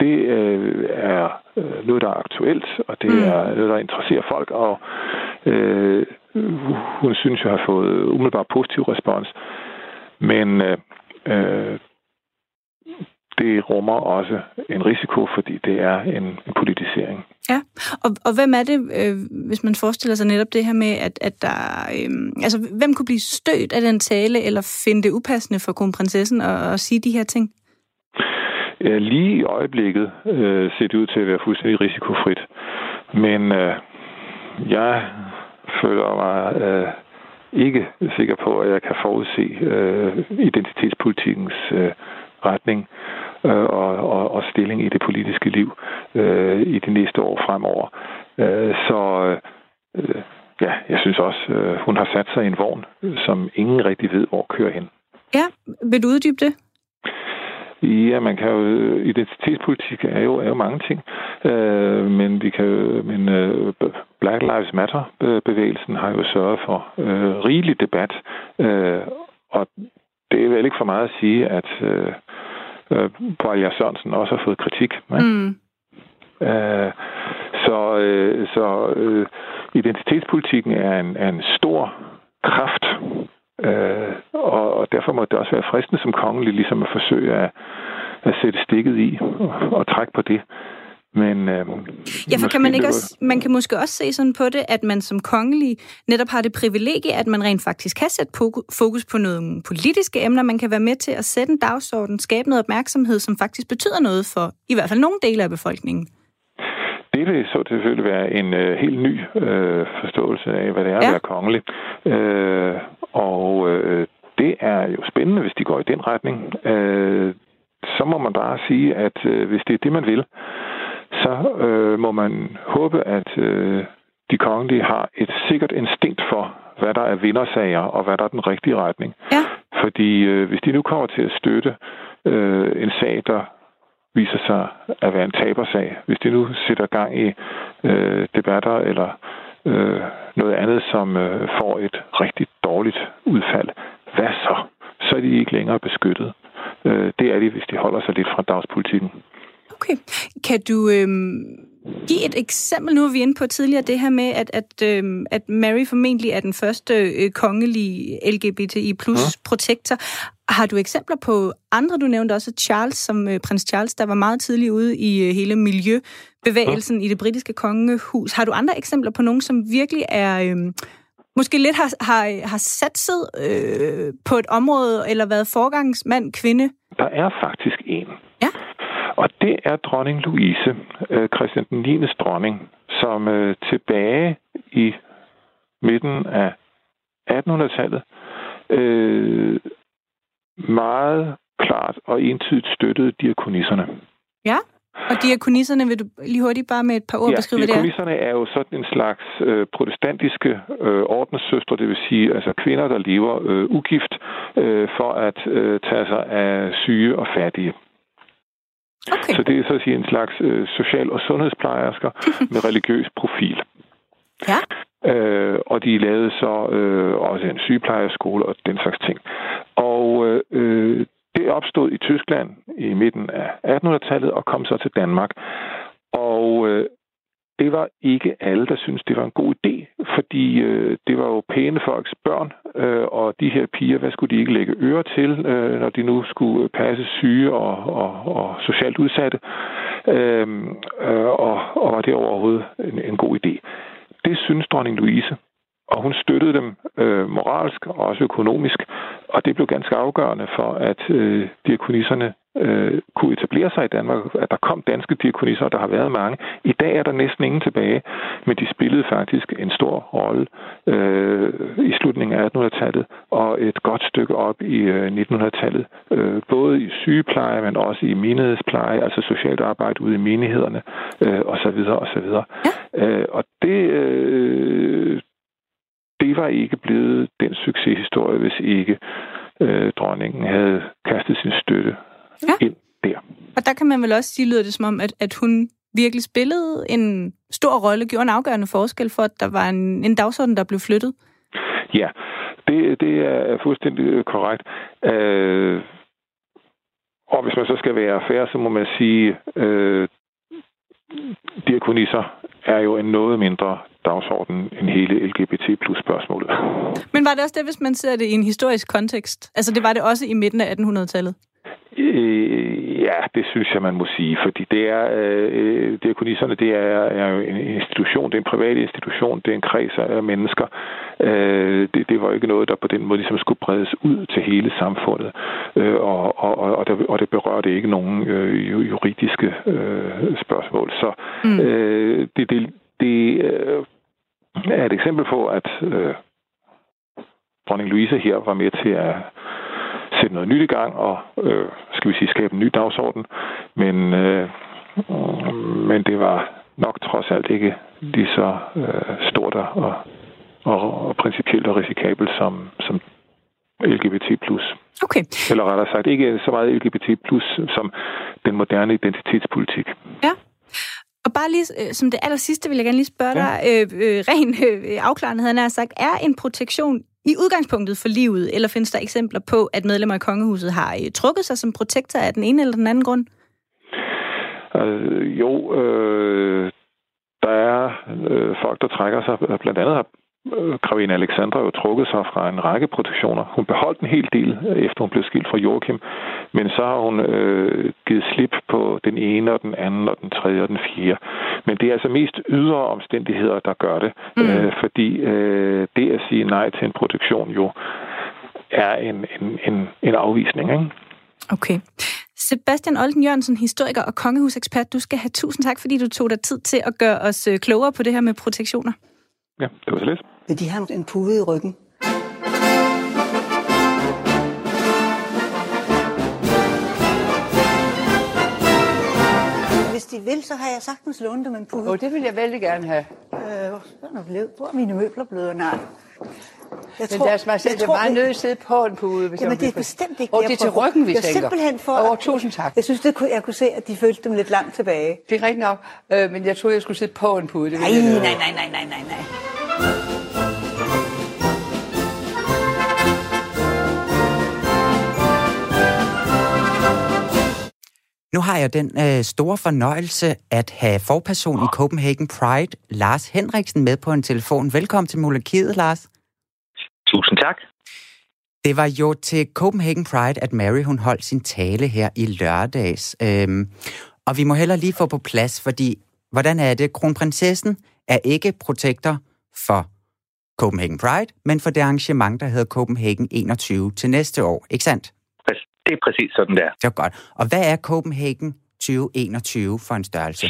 [SPEAKER 11] det øh, er øh, noget, der er aktuelt, og det mm. er noget, der interesserer folk, og øh, hun synes, jeg har fået umiddelbart positiv respons. Men øh, øh, det rummer også en risiko, fordi det er en, en politisering.
[SPEAKER 10] Ja, og, og hvem er det, øh, hvis man forestiller sig netop det her med, at, at der... Øh, altså, hvem kunne blive stødt af den tale, eller finde det upassende for kronprinsessen at, at sige de her ting?
[SPEAKER 11] Ja, lige i øjeblikket øh, ser det ud til at være fuldstændig risikofrit. Men øh, jeg føler mig øh, ikke sikker på, at jeg kan forudse øh, identitetspolitikkens øh, retning øh, og, og, og stilling i det politiske liv øh, i de næste år fremover. Øh, så øh, ja, jeg synes også, øh, hun har sat sig i en vogn, som ingen rigtig ved, hvor kører hen.
[SPEAKER 10] Ja, vil du uddybe det?
[SPEAKER 11] Ja, man kan jo, identitetspolitik er jo, er jo mange ting, øh, men vi kan men øh, Black Lives Matter-bevægelsen har jo sørget for øh, rigelig debat, øh, og det er vel ikke for meget at sige, at øh, øh, Bøjer Sørensen også har fået kritik. Ikke? Mm. Øh, så øh, så øh, identitetspolitikken er en, er en stor kraft, øh, og, og derfor må det også være fristende som kongelig ligesom at forsøge at, at sætte stikket i og, og trække på det. Men, øh,
[SPEAKER 10] ja, for kan man ikke også, man kan måske også se sådan på det, at man som kongelig netop har det privilegie, at man rent faktisk kan sætte fokus på nogle politiske emner. Man kan være med til at sætte en dagsorden, skabe noget opmærksomhed, som faktisk betyder noget for i hvert fald nogle dele af befolkningen.
[SPEAKER 11] Det vil så selvfølgelig være en øh, helt ny øh, forståelse af, hvad det er ja. at være kongelig. Øh, og øh, det er jo spændende, hvis de går i den retning. Øh, så må man bare sige, at øh, hvis det er det, man vil, så øh, må man håbe, at øh, de kongelige har et sikkert instinkt for, hvad der er vindersager, og hvad der er den rigtige retning.
[SPEAKER 10] Ja.
[SPEAKER 11] Fordi øh, hvis de nu kommer til at støtte øh, en sag, der viser sig at være en tabersag, hvis de nu sætter gang i øh, debatter eller øh, noget andet, som øh, får et rigtig dårligt udfald, hvad så? Så er de ikke længere beskyttet. Øh, det er de, hvis de holder sig lidt fra dagspolitikken.
[SPEAKER 10] Okay. Kan du øhm, give et eksempel? Nu er vi inde på tidligere det her med, at, at, øhm, at Mary formentlig er den første øh, kongelige LGBTI plus ja. protektor. Har du eksempler på andre? Du nævnte også Charles, som øh, prins Charles, der var meget tidlig ude i øh, hele miljøbevægelsen ja. i det britiske kongehus. Har du andre eksempler på nogen, som virkelig er... Øh, måske lidt har, har, har satset øh, på et område, eller været forgangsmand, kvinde?
[SPEAKER 11] Der er faktisk en. Og det er dronning Louise, øh, Christian den 9. dronning, som øh, tilbage i midten af 1800-tallet øh, meget klart og entydigt støttede diakonisserne.
[SPEAKER 10] Ja, og diakonisserne vil du lige hurtigt bare med et par ord
[SPEAKER 11] ja,
[SPEAKER 10] beskrive, hvad
[SPEAKER 11] det er? diakonisserne er jo sådan en slags øh, protestantiske øh, ordenssøstre, det vil sige altså kvinder, der lever øh, ugift øh, for at øh, tage sig af syge og fattige.
[SPEAKER 10] Okay.
[SPEAKER 11] Så det er så at sige en slags øh, social- og sundhedsplejersker med religiøs profil.
[SPEAKER 10] Ja.
[SPEAKER 11] Øh, og de lavede så øh, også en sygeplejerskole og den slags ting. Og øh, det opstod i Tyskland i midten af 1800-tallet og kom så til Danmark. Og øh, det var ikke alle, der syntes, det var en god idé, fordi øh, det var jo pæne folks børn, øh, og de her piger, hvad skulle de ikke lægge øre til, øh, når de nu skulle passe syge og, og, og socialt udsatte, øh, øh, og, og var det overhovedet en, en god idé. Det synes dronning Louise, og hun støttede dem øh, moralsk og også økonomisk, og det blev ganske afgørende for, at øh, diakonisserne øh, kunne etablere sig i Danmark, at der kom danske diakonisser, og der har været mange. I dag er der næsten ingen tilbage, men de spillede faktisk en stor rolle øh, i slutningen af 1800-tallet og et godt stykke op i øh, 1900-tallet. Øh, både i sygepleje, men også i menighedspleje, altså socialt arbejde ude i menighederne øh, osv. osv. Ja. Øh, og det, øh, det var ikke blevet den succeshistorie, hvis ikke øh, dronningen havde kastet sin støtte ja. ind der.
[SPEAKER 10] Og der kan man vel også sige, lyder det som om, at, at hun virkelig spillede en stor rolle, gjorde en afgørende forskel for, at der var en, en dagsorden, der blev flyttet?
[SPEAKER 11] Ja, det, det er fuldstændig korrekt. Øh, og hvis man så skal være fair, så må man sige, øh, diakonisser er jo en noget mindre dagsorden end hele LGBT plus spørgsmålet.
[SPEAKER 10] Men var det også det, hvis man ser det i en historisk kontekst? Altså det var det også i midten af 1800-tallet?
[SPEAKER 11] Øh, ja, det synes jeg, man må sige, fordi det er, øh, diakonisserne, det er, er jo en institution, det er en privat institution, det er en kreds af mennesker. Øh, det, det var ikke noget, der på den måde ligesom skulle bredes ud til hele samfundet, øh, og, og, og, det, og det berørte ikke nogen øh, juridiske øh, spørgsmål. Så mm. øh, det, det, det øh, er et eksempel på, at øh, dronning Louise her var med til at sætte noget nyt i gang og, øh, skal vi sige, skabe en ny dagsorden. Men, øh, men det var nok trods alt ikke lige så øh, stort og, og, og principielt og risikabelt som, som LGBT+.
[SPEAKER 10] Okay.
[SPEAKER 11] Eller rettere sagt, ikke så meget LGBT+, som den moderne identitetspolitik.
[SPEAKER 10] Ja. Og bare lige øh, som det aller sidste, vil jeg gerne lige spørge dig, øh, øh, ren øh, afklarende havde sagt, er en protektion i udgangspunktet for livet, eller findes der eksempler på, at medlemmer af kongehuset har øh, trukket sig som protektor af den ene eller den anden grund?
[SPEAKER 11] Øh, jo, øh, der er øh, folk, der trækker sig. Blandt andet har Gravine Alexandra jo trukket sig fra en række protektioner. Hun beholdt en hel del, efter hun blev skilt fra Joachim, men så har hun øh, givet slip på den ene og den anden og den tredje og den fjerde. Men det er altså mest ydre omstændigheder, der gør det, mm. øh, fordi øh, det at sige nej til en protektion jo er en, en, en, en afvisning. Ikke?
[SPEAKER 10] Okay. Sebastian Olden Jørgensen, historiker og kongehusekspert, du skal have tusind tak, fordi du tog dig tid til at gøre os øh, klogere på det her med protektioner.
[SPEAKER 11] Ja, det var så lidt.
[SPEAKER 12] Vil de have en pude i ryggen? Hvis de vil, så har jeg sagtens lånt dem en pude.
[SPEAKER 13] Oh, det vil jeg vældig gerne have.
[SPEAKER 12] Øh, hvor er mine møbler blevet? Nej.
[SPEAKER 13] Jeg men tror, deres majestæt, det er meget nødt til at sidde på en pude. Hvis
[SPEAKER 12] Jamen, det er bestemt ikke
[SPEAKER 13] Og det er til ryggen, vi
[SPEAKER 12] jeg
[SPEAKER 13] tænker.
[SPEAKER 12] simpelthen for...
[SPEAKER 13] Oh, tusind tak.
[SPEAKER 12] Jeg synes, det kunne, jeg kunne se, at de følte dem lidt langt tilbage.
[SPEAKER 13] Det er rigtigt nok, øh, men jeg troede, jeg skulle sidde på en pude. Det
[SPEAKER 12] nej, nej, nej, nej, nej, nej, nej.
[SPEAKER 1] Nu har jeg den øh, store fornøjelse at have forperson i Copenhagen Pride, Lars Henriksen, med på en telefon. Velkommen til Monarkiet, Lars.
[SPEAKER 14] Tusind tak.
[SPEAKER 1] Det var jo til Copenhagen Pride, at Mary hun holdt sin tale her i lørdags. Øhm, og vi må heller lige få på plads, fordi hvordan er det? Kronprinsessen er ikke protektor for Copenhagen Pride, men for det arrangement, der hedder Copenhagen 21 til næste år, ikke sandt?
[SPEAKER 14] Det er præcis sådan, der.
[SPEAKER 1] Det er godt. Og hvad er Copenhagen 2021 for en størrelse?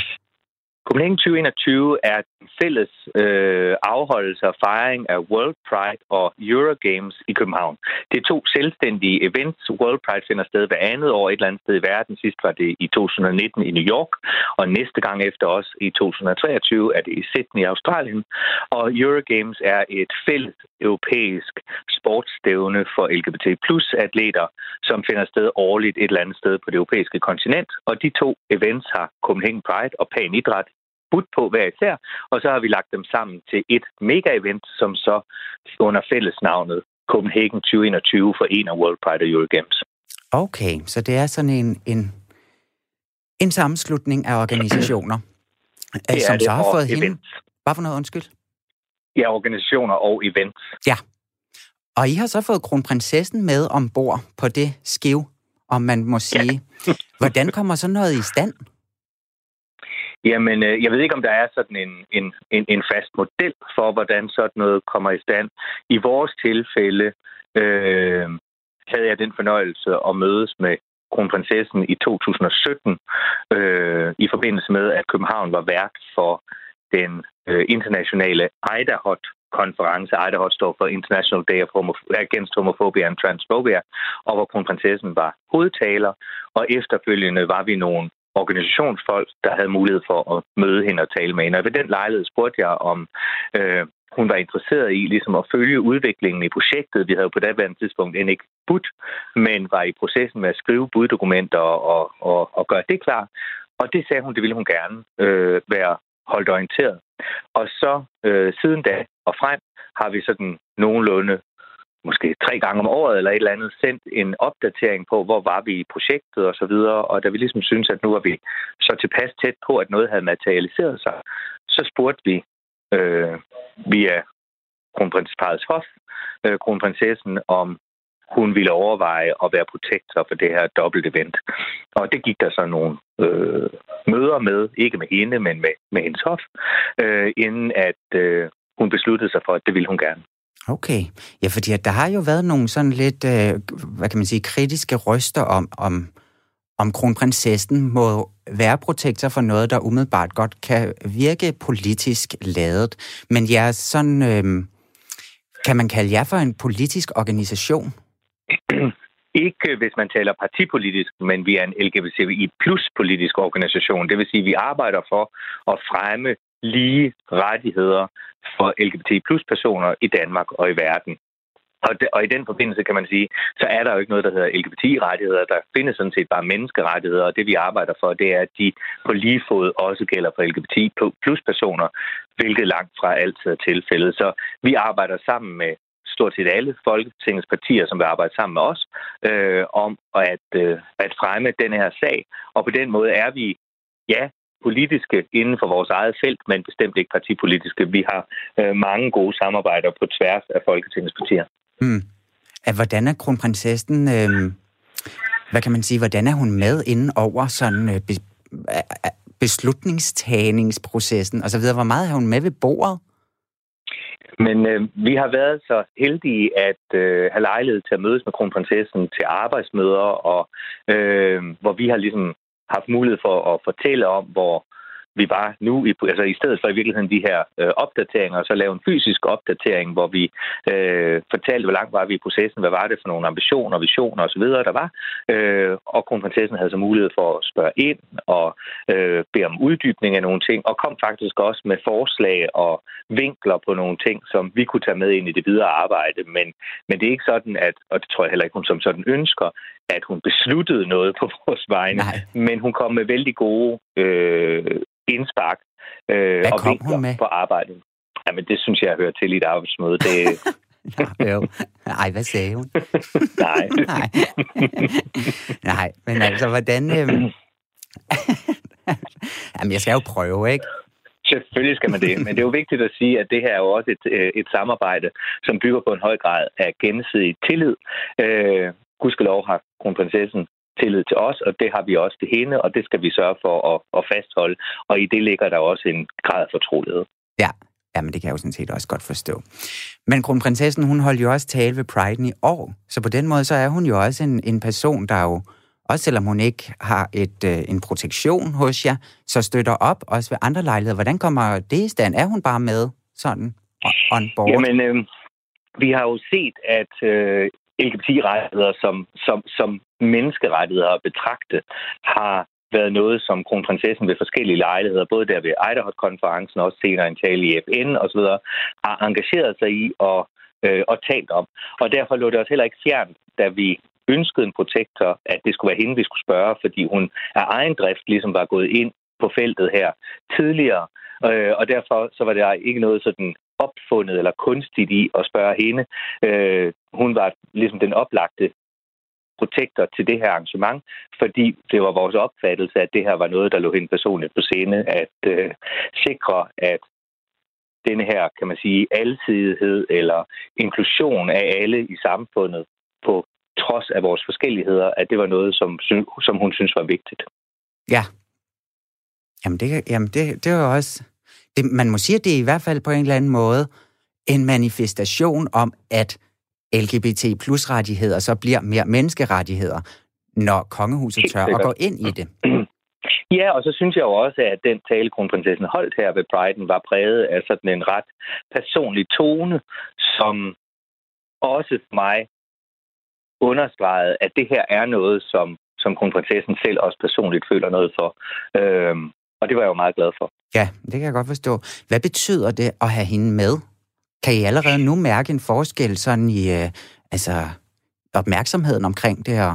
[SPEAKER 14] Copenhagen 2021 er en fælles øh, afholdelse og fejring af World Pride og Eurogames i København. Det er to selvstændige events. World Pride finder sted hver andet år et eller andet sted i verden. Sidst var det i 2019 i New York, og næste gang efter os i 2023 er det i Sydney i Australien. Og Eurogames er et fælles europæisk sportsstævne for LGBT plus atleter, som finder sted årligt et eller andet sted på det europæiske kontinent. Og de to events har Copenhagen Pride og Pan Idræt budt på hver især, og så har vi lagt dem sammen til et mega-event, som så under fællesnavnet Copenhagen 2021 for en af World Pride og Eurogames.
[SPEAKER 1] Okay, så det er sådan en, en, en sammenslutning af organisationer,
[SPEAKER 14] det
[SPEAKER 1] som
[SPEAKER 14] det,
[SPEAKER 1] så har fået
[SPEAKER 14] events.
[SPEAKER 1] hende... Hvad for noget, undskyld?
[SPEAKER 14] Ja, organisationer og events.
[SPEAKER 1] Ja. Og I har så fået kronprinsessen med ombord på det skiv, om man må sige. Ja. Hvordan kommer så noget i stand?
[SPEAKER 14] Jamen, øh, jeg ved ikke, om der er sådan en, en, en, en fast model for, hvordan sådan noget kommer i stand. I vores tilfælde øh, havde jeg den fornøjelse at mødes med kronprinsessen i 2017 øh, i forbindelse med, at København var vært for den øh, internationale IDAHOT konference. IDAHOT står for International Day of Homof- Against Homophobia and Transphobia, og hvor kronprinsessen var hovedtaler, og efterfølgende var vi nogle organisationsfolk, der havde mulighed for at møde hende og tale med hende. Og ved den lejlighed spurgte jeg, om øh, hun var interesseret i ligesom at følge udviklingen i projektet. Vi havde på daværende tidspunkt end ikke budt, men var i processen med at skrive buddokumenter og, og, og, og gøre det klar. Og det sagde hun, det ville hun gerne øh, være holdt orienteret. Og så øh, siden da og frem har vi sådan nogenlunde måske tre gange om året eller et eller andet, sendt en opdatering på, hvor var vi i projektet og så videre. Og da vi ligesom synes, at nu var vi så tilpas tæt på, at noget havde materialiseret sig, så spurgte vi øh, via kronprinsparets hof, øh, kronprinsessen, om hun ville overveje at være protektor for det her dobbelt event. Og det gik der så nogle øh, møder med, ikke med hende, men med, med hendes hof, øh, inden at øh, hun besluttede sig for, at det ville hun gerne.
[SPEAKER 1] Okay. Ja, fordi der har jo været nogle sådan lidt, øh, hvad kan man sige, kritiske røster om, om, om kronprinsessen må være protektor for noget, der umiddelbart godt kan virke politisk ladet. Men jeg ja, sådan, øh, kan man kalde jer for en politisk organisation?
[SPEAKER 14] Ikke hvis man taler partipolitisk, men vi er en LGBTI plus politisk organisation. Det vil sige, at vi arbejder for at fremme lige rettigheder for LGBT plus personer i Danmark og i verden. Og, de, og i den forbindelse kan man sige, så er der jo ikke noget, der hedder LGBT-rettigheder. Der findes sådan set bare menneskerettigheder, og det vi arbejder for, det er, at de på lige fod også gælder for LGBT plus personer, hvilket langt fra altid er tilfældet. Så vi arbejder sammen med stort set alle Folketingets partier, som vil arbejde sammen med os, øh, om at, øh, at fremme den her sag. Og på den måde er vi, ja, politiske inden for vores eget felt, men bestemt ikke partipolitiske. Vi har øh, mange gode samarbejder på tværs af Folketingets partier.
[SPEAKER 1] Mm. At hvordan er kronprinsessen, øh, hvad kan man sige, hvordan er hun med inden over sådan øh, beslutningstagningsprocessen altså, osv.? Hvor meget er hun med ved bordet?
[SPEAKER 14] Men øh, vi har været så heldige at øh, have lejlighed til at mødes med kronprinsessen til arbejdsmøder, og øh, hvor vi har ligesom haft mulighed for at fortælle om, hvor vi var nu, i, altså i stedet for i virkeligheden de her øh, opdateringer, så lave en fysisk opdatering, hvor vi øh, fortalte, hvor langt var vi i processen, hvad var det for nogle ambitioner, visioner osv., der var. Øh, og kronprinsessen havde så mulighed for at spørge ind og øh, bede om uddybning af nogle ting, og kom faktisk også med forslag og vinkler på nogle ting, som vi kunne tage med ind i det videre arbejde. Men, men det er ikke sådan, at, og det tror jeg heller ikke, hun som sådan ønsker, at hun besluttede noget på vores vegne, Nej. men hun kom med vældig gode øh, indspark
[SPEAKER 1] øh, Hvad og hun med?
[SPEAKER 14] på arbejdet. Jamen, det synes jeg hører til i et arbejdsmøde. Det,
[SPEAKER 1] ja, jo. Ej, hvad sagde hun?
[SPEAKER 14] Nej.
[SPEAKER 1] Nej. Nej, men altså, hvordan... Øhm... Jamen, jeg skal jo prøve, ikke?
[SPEAKER 14] Selvfølgelig skal man det, men det er jo vigtigt at sige, at det her er jo også et, øh, et samarbejde, som bygger på en høj grad af gensidig tillid. Øh, gudskelov har kronprinsessen tillid til os, og det har vi også til hende, og det skal vi sørge for at, at fastholde. Og i det ligger der også en grad af fortrolighed.
[SPEAKER 1] Ja, Jamen, det kan jeg jo sådan set også godt forstå. Men kronprinsessen, hun holdt jo også tale ved Pride i år, så på den måde, så er hun jo også en, en person, der jo, også selvom hun ikke har et, øh, en protektion hos jer, så støtter op også ved andre lejligheder. Hvordan kommer det i stand? Er hun bare med sådan on board?
[SPEAKER 14] Jamen, øh, vi har jo set, at øh, LGBT-rettigheder som, som, som menneskerettigheder at betragte, har været noget, som kronprinsessen ved forskellige lejligheder, både der ved Idaho-konferencen og også senere en tale i FN osv., har engageret sig i og, øh, og talt om. Og derfor lå det også heller ikke fjernt, da vi ønskede en protektor, at det skulle være hende, vi skulle spørge, fordi hun af egen drift ligesom var gået ind på feltet her tidligere. Øh, og derfor så var det ikke noget sådan opfundet eller kunstigt i at spørge hende. Øh, hun var ligesom den oplagte protektor til det her arrangement, fordi det var vores opfattelse, at det her var noget, der lå hende personligt på scene, at øh, sikre, at denne her, kan man sige, alsidighed eller inklusion af alle i samfundet på trods af vores forskelligheder, at det var noget, som, som hun synes var vigtigt.
[SPEAKER 1] Ja. Jamen, det, jamen det, det var også det, man må sige, at det er i hvert fald på en eller anden måde en manifestation om, at LGBT plus rettigheder så bliver mere menneskerettigheder, når kongehuset tør at gå ind i det.
[SPEAKER 14] Ja, og så synes jeg jo også, at den tale, kronprinsessen holdt her ved Pride'en, var præget af sådan en ret personlig tone, som også for mig understregede, at det her er noget, som, som kronprinsessen selv også personligt føler noget for. Øhm, og det var jeg jo meget glad for.
[SPEAKER 1] Ja, det kan jeg godt forstå. Hvad betyder det at have hende med? Kan I allerede nu mærke en forskel sådan i øh, altså, opmærksomheden omkring det her?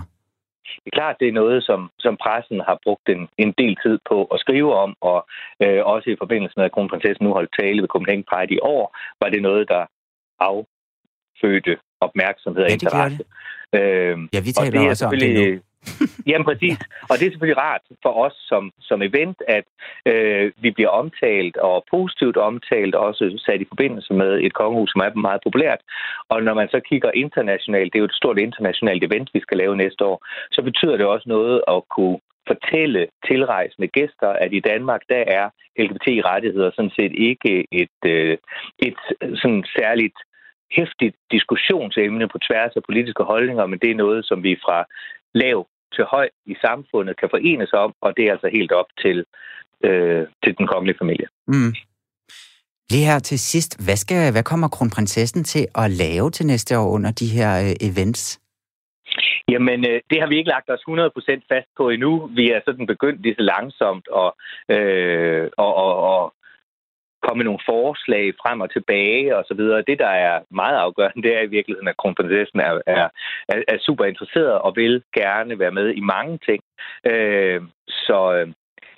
[SPEAKER 14] Det er klart, det er noget, som, som pressen har brugt en, en del tid på at skrive om, og øh, også i forbindelse med, at kronprinsessen nu holdt tale ved Copenhagen Pride i år, var det noget, der affødte opmærksomhed og
[SPEAKER 1] ja,
[SPEAKER 14] interesse.
[SPEAKER 1] Det. Øh, ja, vi taler også om det nu.
[SPEAKER 14] Jamen præcis. Og det er selvfølgelig rart for os som, som event, at øh, vi bliver omtalt og positivt omtalt, også sat i forbindelse med et kongehus, som er meget populært. Og når man så kigger internationalt, det er jo et stort internationalt event, vi skal lave næste år, så betyder det også noget at kunne fortælle tilrejsende gæster, at i Danmark, der er LGBT-rettigheder sådan set ikke et, øh, et sådan særligt hæftigt diskussionsemne på tværs af politiske holdninger, men det er noget, som vi fra lav til høj i samfundet kan forenes om, og det er altså helt op til, øh, til den kongelige familie.
[SPEAKER 1] Mm. Lige her til sidst, hvad, skal, hvad kommer kronprinsessen til at lave til næste år under de her øh, events?
[SPEAKER 14] Jamen, øh, det har vi ikke lagt os 100% fast på endnu. Vi er sådan begyndt lige så langsomt og, øh, og, og, og komme med nogle forslag frem og tilbage og så videre. Det, der er meget afgørende, det er i virkeligheden, at kronprinsessen er, er, er, er super interesseret og vil gerne være med i mange ting. Øh, så øh,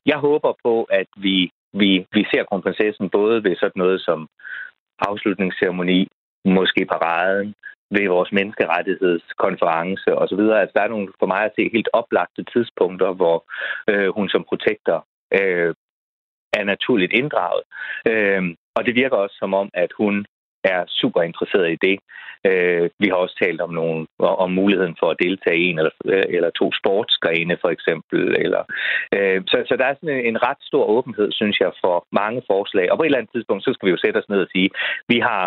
[SPEAKER 14] jeg håber på, at vi, vi, vi ser kronprinsessen både ved sådan noget som afslutningsceremoni, måske paraden, ved vores menneskerettighedskonference osv. Altså, der er nogle for mig at se helt oplagte tidspunkter, hvor øh, hun som protektor øh, er naturligt inddraget. Øh, og det virker også som om, at hun er super interesseret i det. Øh, vi har også talt om nogle om muligheden for at deltage i en eller, eller to sportsgrene, for eksempel. Eller, øh, så, så der er sådan en, en ret stor åbenhed, synes jeg, for mange forslag. Og på et eller andet tidspunkt, så skal vi jo sætte os ned og sige, vi har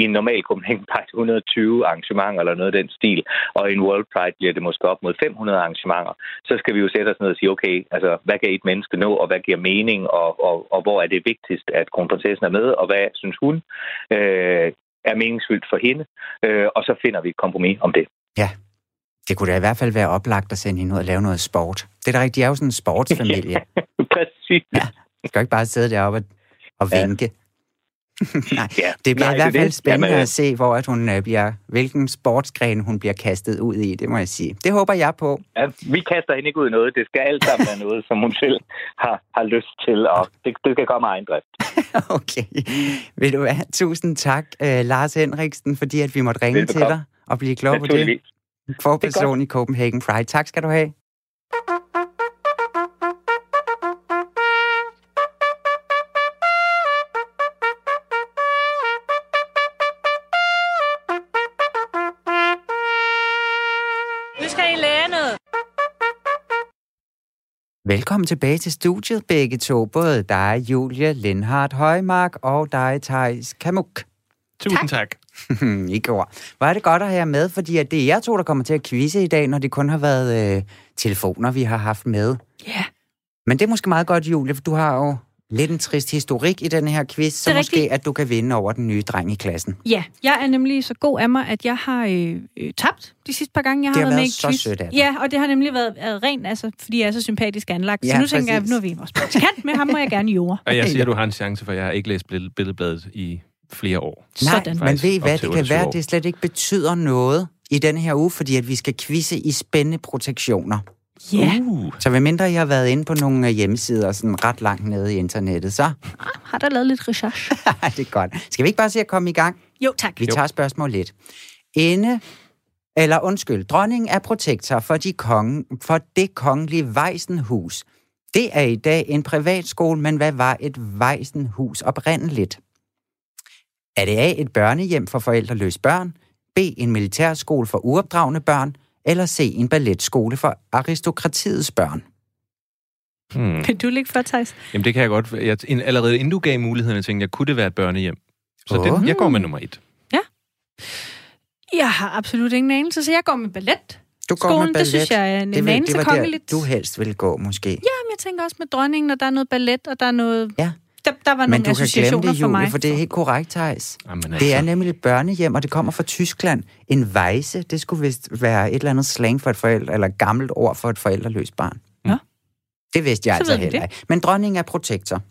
[SPEAKER 14] i en normal Copenhagen Pride 120 arrangementer eller noget af den stil, og i en World Pride bliver det måske op mod 500 arrangementer, så skal vi jo sætte os ned og sige, okay, altså, hvad kan et menneske nå, og hvad giver mening, og, og, og hvor er det vigtigst, at kronprinsessen er med, og hvad synes hun øh, er meningsfyldt for hende, øh, og så finder vi et kompromis om det.
[SPEAKER 1] Ja, det kunne da i hvert fald være oplagt at sende hende ud og lave noget sport. Det er da rigtigt, de er jo sådan en sportsfamilie.
[SPEAKER 14] Præcis.
[SPEAKER 1] Ja, du skal ikke bare sidde deroppe og, og vinke. Ja. Nej, ja, det bliver nej, i hvert fald spændende Jamen, at se, hvor at hun uh, bliver, hvilken sportsgren hun bliver kastet ud i, det må jeg sige. Det håber jeg på.
[SPEAKER 14] Ja, vi kaster hende ikke ud i noget. Det skal alt sammen være noget, som hun selv har, har lyst til, og det, det skal komme af egen drift.
[SPEAKER 1] okay. Vil du have tusind tak, uh, Lars Henriksen, fordi at vi måtte ringe til dig og blive klog på det. Forperson i Copenhagen Pride. Tak skal du have. Velkommen tilbage til studiet, begge to. Både dig, Julia Lindhardt Højmark, og dig, Thijs Kamuk.
[SPEAKER 9] Tusind tak.
[SPEAKER 1] tak. I går. Hvor er det godt at have jer med, fordi det er jer to, der kommer til at quizze i dag, når det kun har været øh, telefoner, vi har haft med.
[SPEAKER 10] Ja. Yeah.
[SPEAKER 1] Men det er måske meget godt, Julia, for du har jo lidt en trist historik i den her quiz, så måske rigtigt. at du kan vinde over den nye dreng i klassen.
[SPEAKER 10] Ja, jeg er nemlig så god af mig, at jeg har øh, øh, tabt de sidste par gange, jeg
[SPEAKER 1] har,
[SPEAKER 10] har
[SPEAKER 1] været med
[SPEAKER 10] i
[SPEAKER 1] så
[SPEAKER 10] quiz.
[SPEAKER 1] sødt af dig.
[SPEAKER 10] Ja, og det har nemlig været, været rent, altså, fordi jeg er så sympatisk anlagt. Ja, så nu præcis. tænker jeg, nu er vi vores praktikant med ham, må jeg gerne jorde.
[SPEAKER 9] Og jeg siger, at du har en chance, for jeg har ikke læst billedbladet i flere år.
[SPEAKER 1] Nej, Sådan. men ved I hvad, det kan være, at det slet ikke betyder noget i denne her uge, fordi at vi skal quizze i spændende protektioner.
[SPEAKER 10] Ja. Yeah.
[SPEAKER 1] Uh. Så hvad mindre jeg har været inde på nogle hjemmesider sådan ret langt nede i internettet, så...
[SPEAKER 10] Har der lavet lidt research?
[SPEAKER 1] det er godt. Skal vi ikke bare se at komme i gang?
[SPEAKER 10] Jo, tak.
[SPEAKER 1] Vi tager spørgsmål lidt. Inde, eller undskyld, dronningen er protektor for, de konge, for det kongelige Vejsenhus. Det er i dag en privatskole, men hvad var et Vejsenhus oprindeligt? Er det A, et børnehjem for forældreløse børn? B, en militærskole for uopdragende børn? Eller se en balletskole for aristokratiets børn?
[SPEAKER 10] Hmm. Kan du ligge for, Thijs?
[SPEAKER 9] Jamen, det kan jeg godt. Jeg, allerede inden du gav muligheden, jeg tænkte jeg, kunne det være et børnehjem? Så oh. det, jeg går med nummer et.
[SPEAKER 10] Ja. Jeg har absolut ingen anelse, så jeg går med ballet.
[SPEAKER 1] Du går
[SPEAKER 10] Skolen,
[SPEAKER 1] med ballet.
[SPEAKER 10] det synes jeg er en
[SPEAKER 1] det, vil,
[SPEAKER 10] anelse
[SPEAKER 1] det var
[SPEAKER 10] kongeligt.
[SPEAKER 1] der, du helst ville gå, måske.
[SPEAKER 10] Ja, men jeg tænker også med dronningen, og der er noget ballet, og der er noget...
[SPEAKER 1] Ja.
[SPEAKER 10] Der, der var
[SPEAKER 1] Men
[SPEAKER 10] nogle
[SPEAKER 1] du kan glemme
[SPEAKER 10] associationer
[SPEAKER 1] det,
[SPEAKER 10] for
[SPEAKER 1] Julie,
[SPEAKER 10] mig.
[SPEAKER 1] for det er helt korrekt, Thijs.
[SPEAKER 9] Jamen,
[SPEAKER 1] Det
[SPEAKER 9] altså.
[SPEAKER 1] er nemlig et børnehjem, og det kommer fra Tyskland. En vejse, det skulle vist være et eller andet slang for et forældre, eller gammelt ord for et forældreløst barn.
[SPEAKER 10] Ja.
[SPEAKER 1] Det vidste jeg
[SPEAKER 10] Så
[SPEAKER 1] altså
[SPEAKER 10] ved
[SPEAKER 1] heller
[SPEAKER 10] det.
[SPEAKER 1] ikke. Men dronningen er protektor.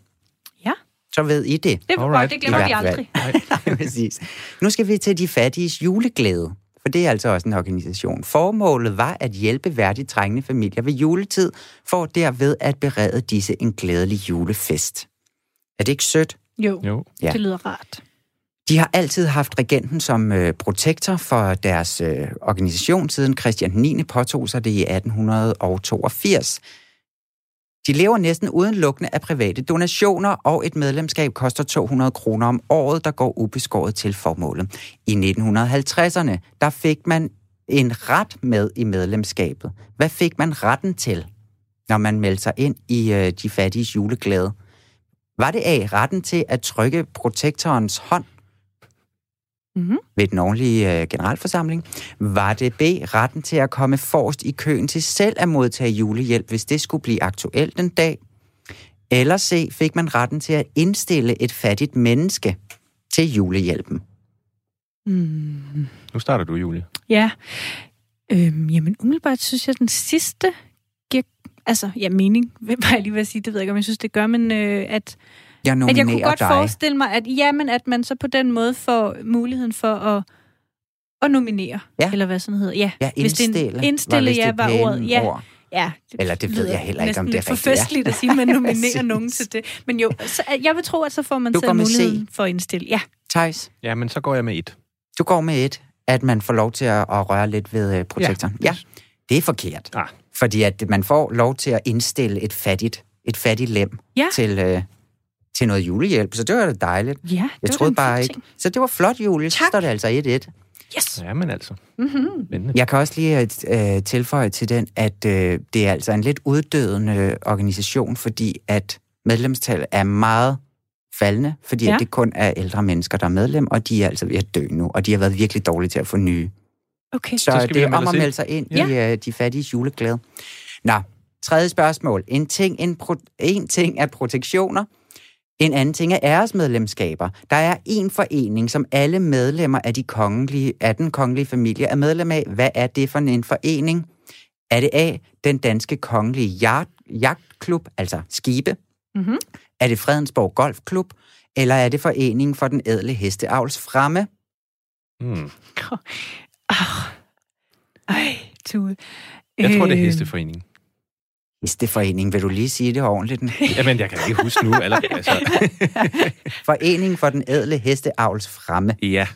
[SPEAKER 10] Ja.
[SPEAKER 1] Så ved I det.
[SPEAKER 10] Det var godt,
[SPEAKER 9] Alright.
[SPEAKER 10] det glemmer vi aldrig.
[SPEAKER 1] Nej, præcis. Nu skal vi til de fattiges juleglæde. For det er altså også en organisation. Formålet var at hjælpe værdigt trængende familier ved juletid, for derved at berede disse en glædelig julefest. Er det ikke sødt?
[SPEAKER 10] Jo,
[SPEAKER 9] Jo.
[SPEAKER 1] Ja.
[SPEAKER 10] det lyder rart.
[SPEAKER 1] De har altid haft regenten som øh, protektor for deres øh, organisation, siden Christian 9. påtog sig det i 1882. De lever næsten udelukkende af private donationer, og et medlemskab koster 200 kroner om året, der går ubeskåret til formålet. I 1950'erne, der fik man en ret med i medlemskabet. Hvad fik man retten til, når man meldte sig ind i øh, de fattiges juleglæde? Var det A, retten til at trykke protektorens hånd
[SPEAKER 10] Mm-hmm.
[SPEAKER 1] ved den årlige øh, generalforsamling? Var det B, retten til at komme forrest i køen til selv at modtage julehjælp, hvis det skulle blive aktuelt en dag? Eller C, fik man retten til at indstille et fattigt menneske til julehjælpen?
[SPEAKER 10] Mm.
[SPEAKER 9] Nu starter du, Julie.
[SPEAKER 10] Ja. Øhm, jamen, umiddelbart synes jeg, at den sidste. Altså, ja, mening, var jeg lige at sige, det ved jeg ikke, om jeg synes, det gør, men øh, at
[SPEAKER 1] Jeg
[SPEAKER 10] at jeg kunne godt
[SPEAKER 1] dig.
[SPEAKER 10] forestille mig, at, jamen, at man så på den måde får muligheden for at, at nominere.
[SPEAKER 1] Ja.
[SPEAKER 10] Eller hvad sådan hedder. Ja,
[SPEAKER 1] Ja,
[SPEAKER 10] hvis det en-
[SPEAKER 1] indstille var
[SPEAKER 10] Indstille, ja,
[SPEAKER 1] det
[SPEAKER 10] var ordet. Ja,
[SPEAKER 1] ord.
[SPEAKER 10] ja
[SPEAKER 1] Eller det ved jeg heller ikke, om det er
[SPEAKER 10] for
[SPEAKER 1] rigtigt er.
[SPEAKER 10] festligt at sige, at man nominerer nogen til det. Men jo, så, jeg vil tro, at så får man
[SPEAKER 1] Du
[SPEAKER 10] selv muligheden for at indstille. Ja.
[SPEAKER 1] Thijs,
[SPEAKER 9] Ja, men så går jeg med et.
[SPEAKER 1] du går med et, at man får lov til at, at røre lidt ved øh, protektoren. Ja, det er forkert.
[SPEAKER 9] Ah.
[SPEAKER 1] Fordi at man får lov til at indstille et fattigt, et fattigt lem
[SPEAKER 10] Ja.
[SPEAKER 1] til, øh, til noget julehjælp, så det var da dejligt.
[SPEAKER 10] Ja, det
[SPEAKER 1] Jeg troede
[SPEAKER 10] en
[SPEAKER 1] bare ikke.
[SPEAKER 10] ting.
[SPEAKER 1] Så det var flot, Julie. Så
[SPEAKER 10] Tak.
[SPEAKER 1] står det altså 1-1.
[SPEAKER 10] Yes.
[SPEAKER 9] Ja, men altså.
[SPEAKER 10] Mm-hmm.
[SPEAKER 1] Jeg kan også lige øh, tilføje til den, at øh, det er altså en lidt uddødende organisation, fordi at medlemstallet er meget faldende, fordi. Ja. at det kun er ældre mennesker, der er medlem, og de er altså ved at dø nu, og de har været virkelig dårlige til at få nye.
[SPEAKER 10] Okay.
[SPEAKER 1] Så,
[SPEAKER 9] Så skal
[SPEAKER 1] det er om at melde
[SPEAKER 9] ind.
[SPEAKER 1] sig ind
[SPEAKER 10] Ja.
[SPEAKER 1] i øh, de fattige juleglæde. Nå, tredje spørgsmål. En ting, en, pro- en ting er protektioner, en anden ting er æresmedlemskaber. Der er en forening, som alle medlemmer af, de kongelige, af den kongelige familie er medlem af. Hvad er det for en forening? Er det A, den danske kongelige jagt, jagtklub, altså skibe?
[SPEAKER 10] Mm-hmm.
[SPEAKER 1] Er det Fredensborg Golfklub? Eller er det Foreningen for den ædle hesteavls fremme?
[SPEAKER 9] Hmm.
[SPEAKER 10] Ej, Tue.
[SPEAKER 9] Jeg tror, det er
[SPEAKER 10] Øh,
[SPEAKER 9] hesteforeningen.
[SPEAKER 1] Hesteforening, vil du lige sige det ordentligt?
[SPEAKER 9] Jamen, jeg kan ikke huske nu. Eller, altså,
[SPEAKER 1] Foreningen for den ædle hesteavls fremme.
[SPEAKER 9] ja,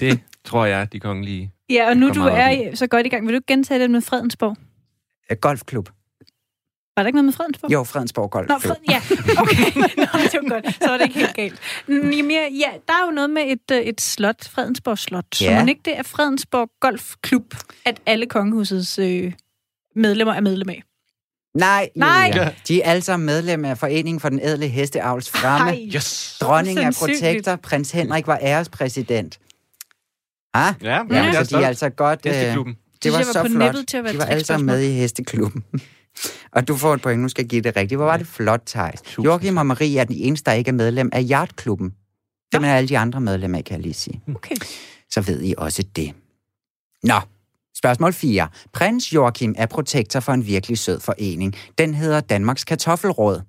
[SPEAKER 9] det tror jeg, de kongelige...
[SPEAKER 10] Ja, og nu du er i- så godt i gang. Vil du ikke gentage det med Fredensborg?
[SPEAKER 1] Golfklub.
[SPEAKER 10] Var der ikke noget med Fredensborg?
[SPEAKER 1] Jo, Fredensborg
[SPEAKER 10] Nå,
[SPEAKER 1] Golfklub.
[SPEAKER 10] Fred, ja, okay. Nå, det var godt. Så var det ikke helt galt. Mm, Jamen, ja, ja, der er jo noget med et, øh, et slot, Fredensborg Slot. Så
[SPEAKER 1] Ja.
[SPEAKER 10] må ikke det er Fredensborg Golfklub, at alle kongehusets øh, medlemmer er medlem af?
[SPEAKER 1] Nej,
[SPEAKER 10] Nej.
[SPEAKER 1] Julia. De er alle sammen medlem af Foreningen for den ædle hesteavls fremme.
[SPEAKER 10] Ej,
[SPEAKER 9] Yes!
[SPEAKER 1] Dronningen er protektor. Prins Henrik var ærespræsident. Ah,
[SPEAKER 9] Ja,
[SPEAKER 1] ja,
[SPEAKER 9] jeg er
[SPEAKER 1] så de er altså godt... øh,
[SPEAKER 9] Hesteklubben.
[SPEAKER 1] Det var
[SPEAKER 10] jeg var
[SPEAKER 1] så
[SPEAKER 10] på
[SPEAKER 1] flot.
[SPEAKER 10] til at være
[SPEAKER 1] De var alle sammen med i hesteklubben. Og du får et point, nu skal jeg give det rigtigt. Hvor var det flot, Thijs. Joachim og Marie er den eneste, der ikke er medlem af Hjartklubben. Det er alle de andre medlemmer, kan jeg lige sige.
[SPEAKER 10] Okay.
[SPEAKER 1] Så ved I også det. Nå, spørgsmål 4. Prins Joachim er protektor for en virkelig sød forening. Den hedder Danmarks Kartoffelråd.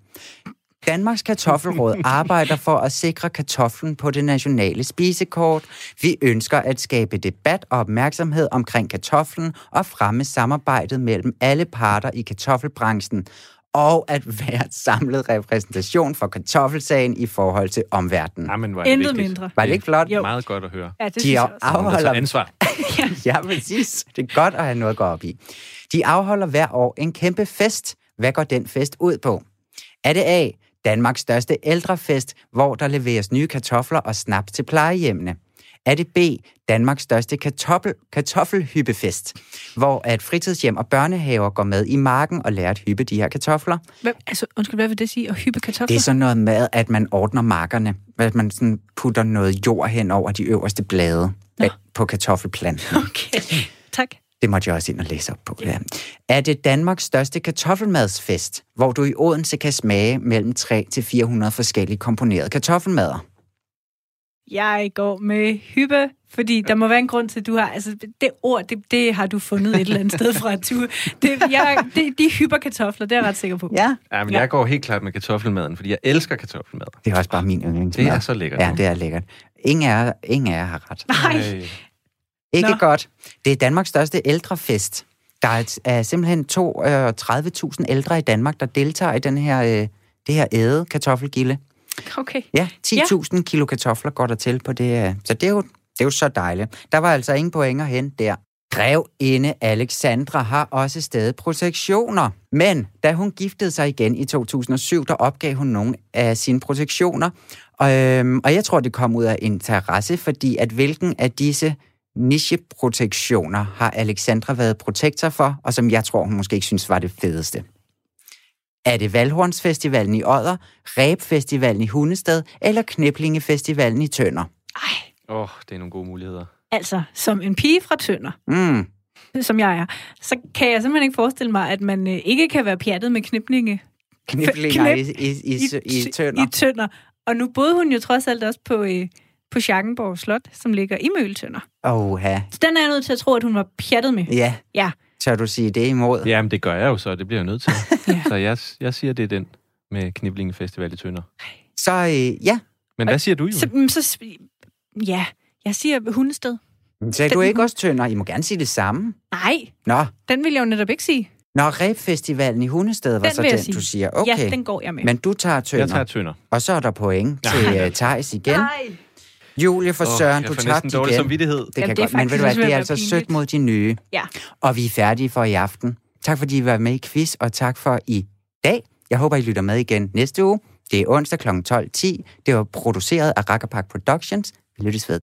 [SPEAKER 1] Danmarks Kartoffelråd arbejder for at sikre kartoflen på det nationale spisekort. Vi ønsker at skabe debat og opmærksomhed omkring kartoflen og fremme samarbejdet mellem alle parter i kartoffelbranchen og at være et samlet repræsentation for kartoffelsagen i forhold til omverdenen.
[SPEAKER 9] Jamen, hvor er det
[SPEAKER 10] Intet
[SPEAKER 9] vigtigt.
[SPEAKER 10] mindre.
[SPEAKER 1] Var det ikke flot?
[SPEAKER 9] Er meget godt at høre.
[SPEAKER 10] Ja, det
[SPEAKER 1] De er afholder
[SPEAKER 9] ansvar.
[SPEAKER 1] Ja, præcis. Det er godt at have noget at gå op i. De afholder hver år en kæmpe fest. Hvad går den fest ud på? Er det A, Danmarks største ældrefest, hvor der leveres nye kartofler og snaps til plejehjemmene? Er det B, Danmarks største kartoffel, kartoffelhyppefest, hvor at fritidshjem og børnehaver går med i marken og lærer at hyppe de her kartofler?
[SPEAKER 10] Hvad, altså, undskyld, hvad vil det sige? At hyppe kartofler?
[SPEAKER 1] Det er sådan noget med, at man ordner markerne, at man sådan putter noget jord hen over de øverste blade
[SPEAKER 10] Nå.
[SPEAKER 1] på kartoffelplanten.
[SPEAKER 10] Okay, tak.
[SPEAKER 1] Det måtte jeg også ind og læse op på. Ja. Er det Danmarks største kartoffelmadsfest, hvor du i Odense kan smage mellem 3 til 400 forskellige komponerede kartoffelmadder?
[SPEAKER 10] Jeg går med hyppe, fordi der må være en grund til, at du har... Altså, det ord, det, det har du fundet et eller andet sted fra. Du, det, jeg, det, de hypper kartofler, det er jeg ret sikker på.
[SPEAKER 1] Ja.
[SPEAKER 9] Ja, men
[SPEAKER 10] Ja.
[SPEAKER 9] jeg går helt klart med kartoffelmaden, fordi jeg elsker kartoffelmad.
[SPEAKER 1] Det er også bare min yndlingsmad.
[SPEAKER 9] Det er så lækkert.
[SPEAKER 1] Ja, det er lækkert. Ingen af jer, ingen af jer har ret.
[SPEAKER 10] Nej.
[SPEAKER 1] Ikke
[SPEAKER 10] Nå.
[SPEAKER 1] godt. Det er Danmarks største ældrefest. Der er, simpelthen to, øh, 30.000 ældre i Danmark, der deltager i den her, øh, det her æde kartoffelgilde.
[SPEAKER 10] Okay.
[SPEAKER 1] Ja, 10.000 ja. kilo kartofler går der til på det. øh, Så det er, jo, det er jo så dejligt. Der var altså ingen point at hente der. Grevinde Alexandra har også stadig protektioner. Men da hun giftede sig igen i 2007, der opgav hun nogle af sine protektioner. Og, øhm, og jeg tror, det kom ud af interesse, fordi at hvilken af disse nicheprotektioner har Alexandra været protektor for, og som jeg tror, hun måske ikke synes var det fedeste. Er det Valhornsfestivalen i Odder, Ræbfestivalen i Hundested eller Kniplingefestivalen i Tønder?
[SPEAKER 9] Åh, oh, det er nogle gode muligheder.
[SPEAKER 10] Altså, som en pige fra Tønder,
[SPEAKER 1] Mm.
[SPEAKER 10] som jeg er, så kan jeg simpelthen ikke forestille mig, at man øh, ikke kan være pjattet med kniplinge
[SPEAKER 1] Kniplinger i,
[SPEAKER 10] Knip-
[SPEAKER 1] i, i, i, i Tønder.
[SPEAKER 10] I Tønder. Og nu boede hun jo trods alt også på, øh, på Schackenborg Slot, som ligger i Møltønder.
[SPEAKER 1] Åh, ja.
[SPEAKER 10] Så den er jeg nødt til at tro, at hun var pjattet med.
[SPEAKER 1] Ja,
[SPEAKER 10] Ja.
[SPEAKER 1] tør du sige det imod?
[SPEAKER 9] Jamen, det gør jeg jo så, det bliver jeg nødt til.
[SPEAKER 10] Ja.
[SPEAKER 9] Så jeg, jeg siger, det er den med Kniblingen Festival i Tønder.
[SPEAKER 1] Så øh, ja.
[SPEAKER 9] Men hvad siger du?
[SPEAKER 10] Så, mm, så, ja, jeg siger hundested.
[SPEAKER 1] Sagde
[SPEAKER 10] Den-
[SPEAKER 1] du ikke også Tønder? I må gerne sige det samme.
[SPEAKER 10] Nej,
[SPEAKER 1] Nå,
[SPEAKER 10] den vil jeg jo netop ikke sige.
[SPEAKER 1] Nå Rebfestivalen i Hundested var
[SPEAKER 10] Den
[SPEAKER 1] så den,
[SPEAKER 10] sige.
[SPEAKER 1] du siger. Okay.
[SPEAKER 10] Ja, den går jeg med.
[SPEAKER 1] Men du tager Tønder.
[SPEAKER 9] Jeg tager Tønder.
[SPEAKER 1] Og så er der point til uh, Thijs igen.
[SPEAKER 12] Nej.
[SPEAKER 1] Julie for
[SPEAKER 9] Åh,
[SPEAKER 1] Søren,
[SPEAKER 9] jeg
[SPEAKER 1] du
[SPEAKER 9] får
[SPEAKER 1] tabte
[SPEAKER 9] næsten dårlig
[SPEAKER 1] igen.
[SPEAKER 9] samvittighed.
[SPEAKER 1] Det kan
[SPEAKER 10] Jamen, det
[SPEAKER 1] godt, men ved du hvad, det er altså sødt mod de nye.
[SPEAKER 10] Ja.
[SPEAKER 1] Og vi er færdige for i aften. Tak fordi I var med i quiz, og tak for i dag. Jeg håber, I lytter med igen næste uge. Det er onsdag kl. 12.10. Det var produceret af Rakkerpark Productions. Vi lyttes ved.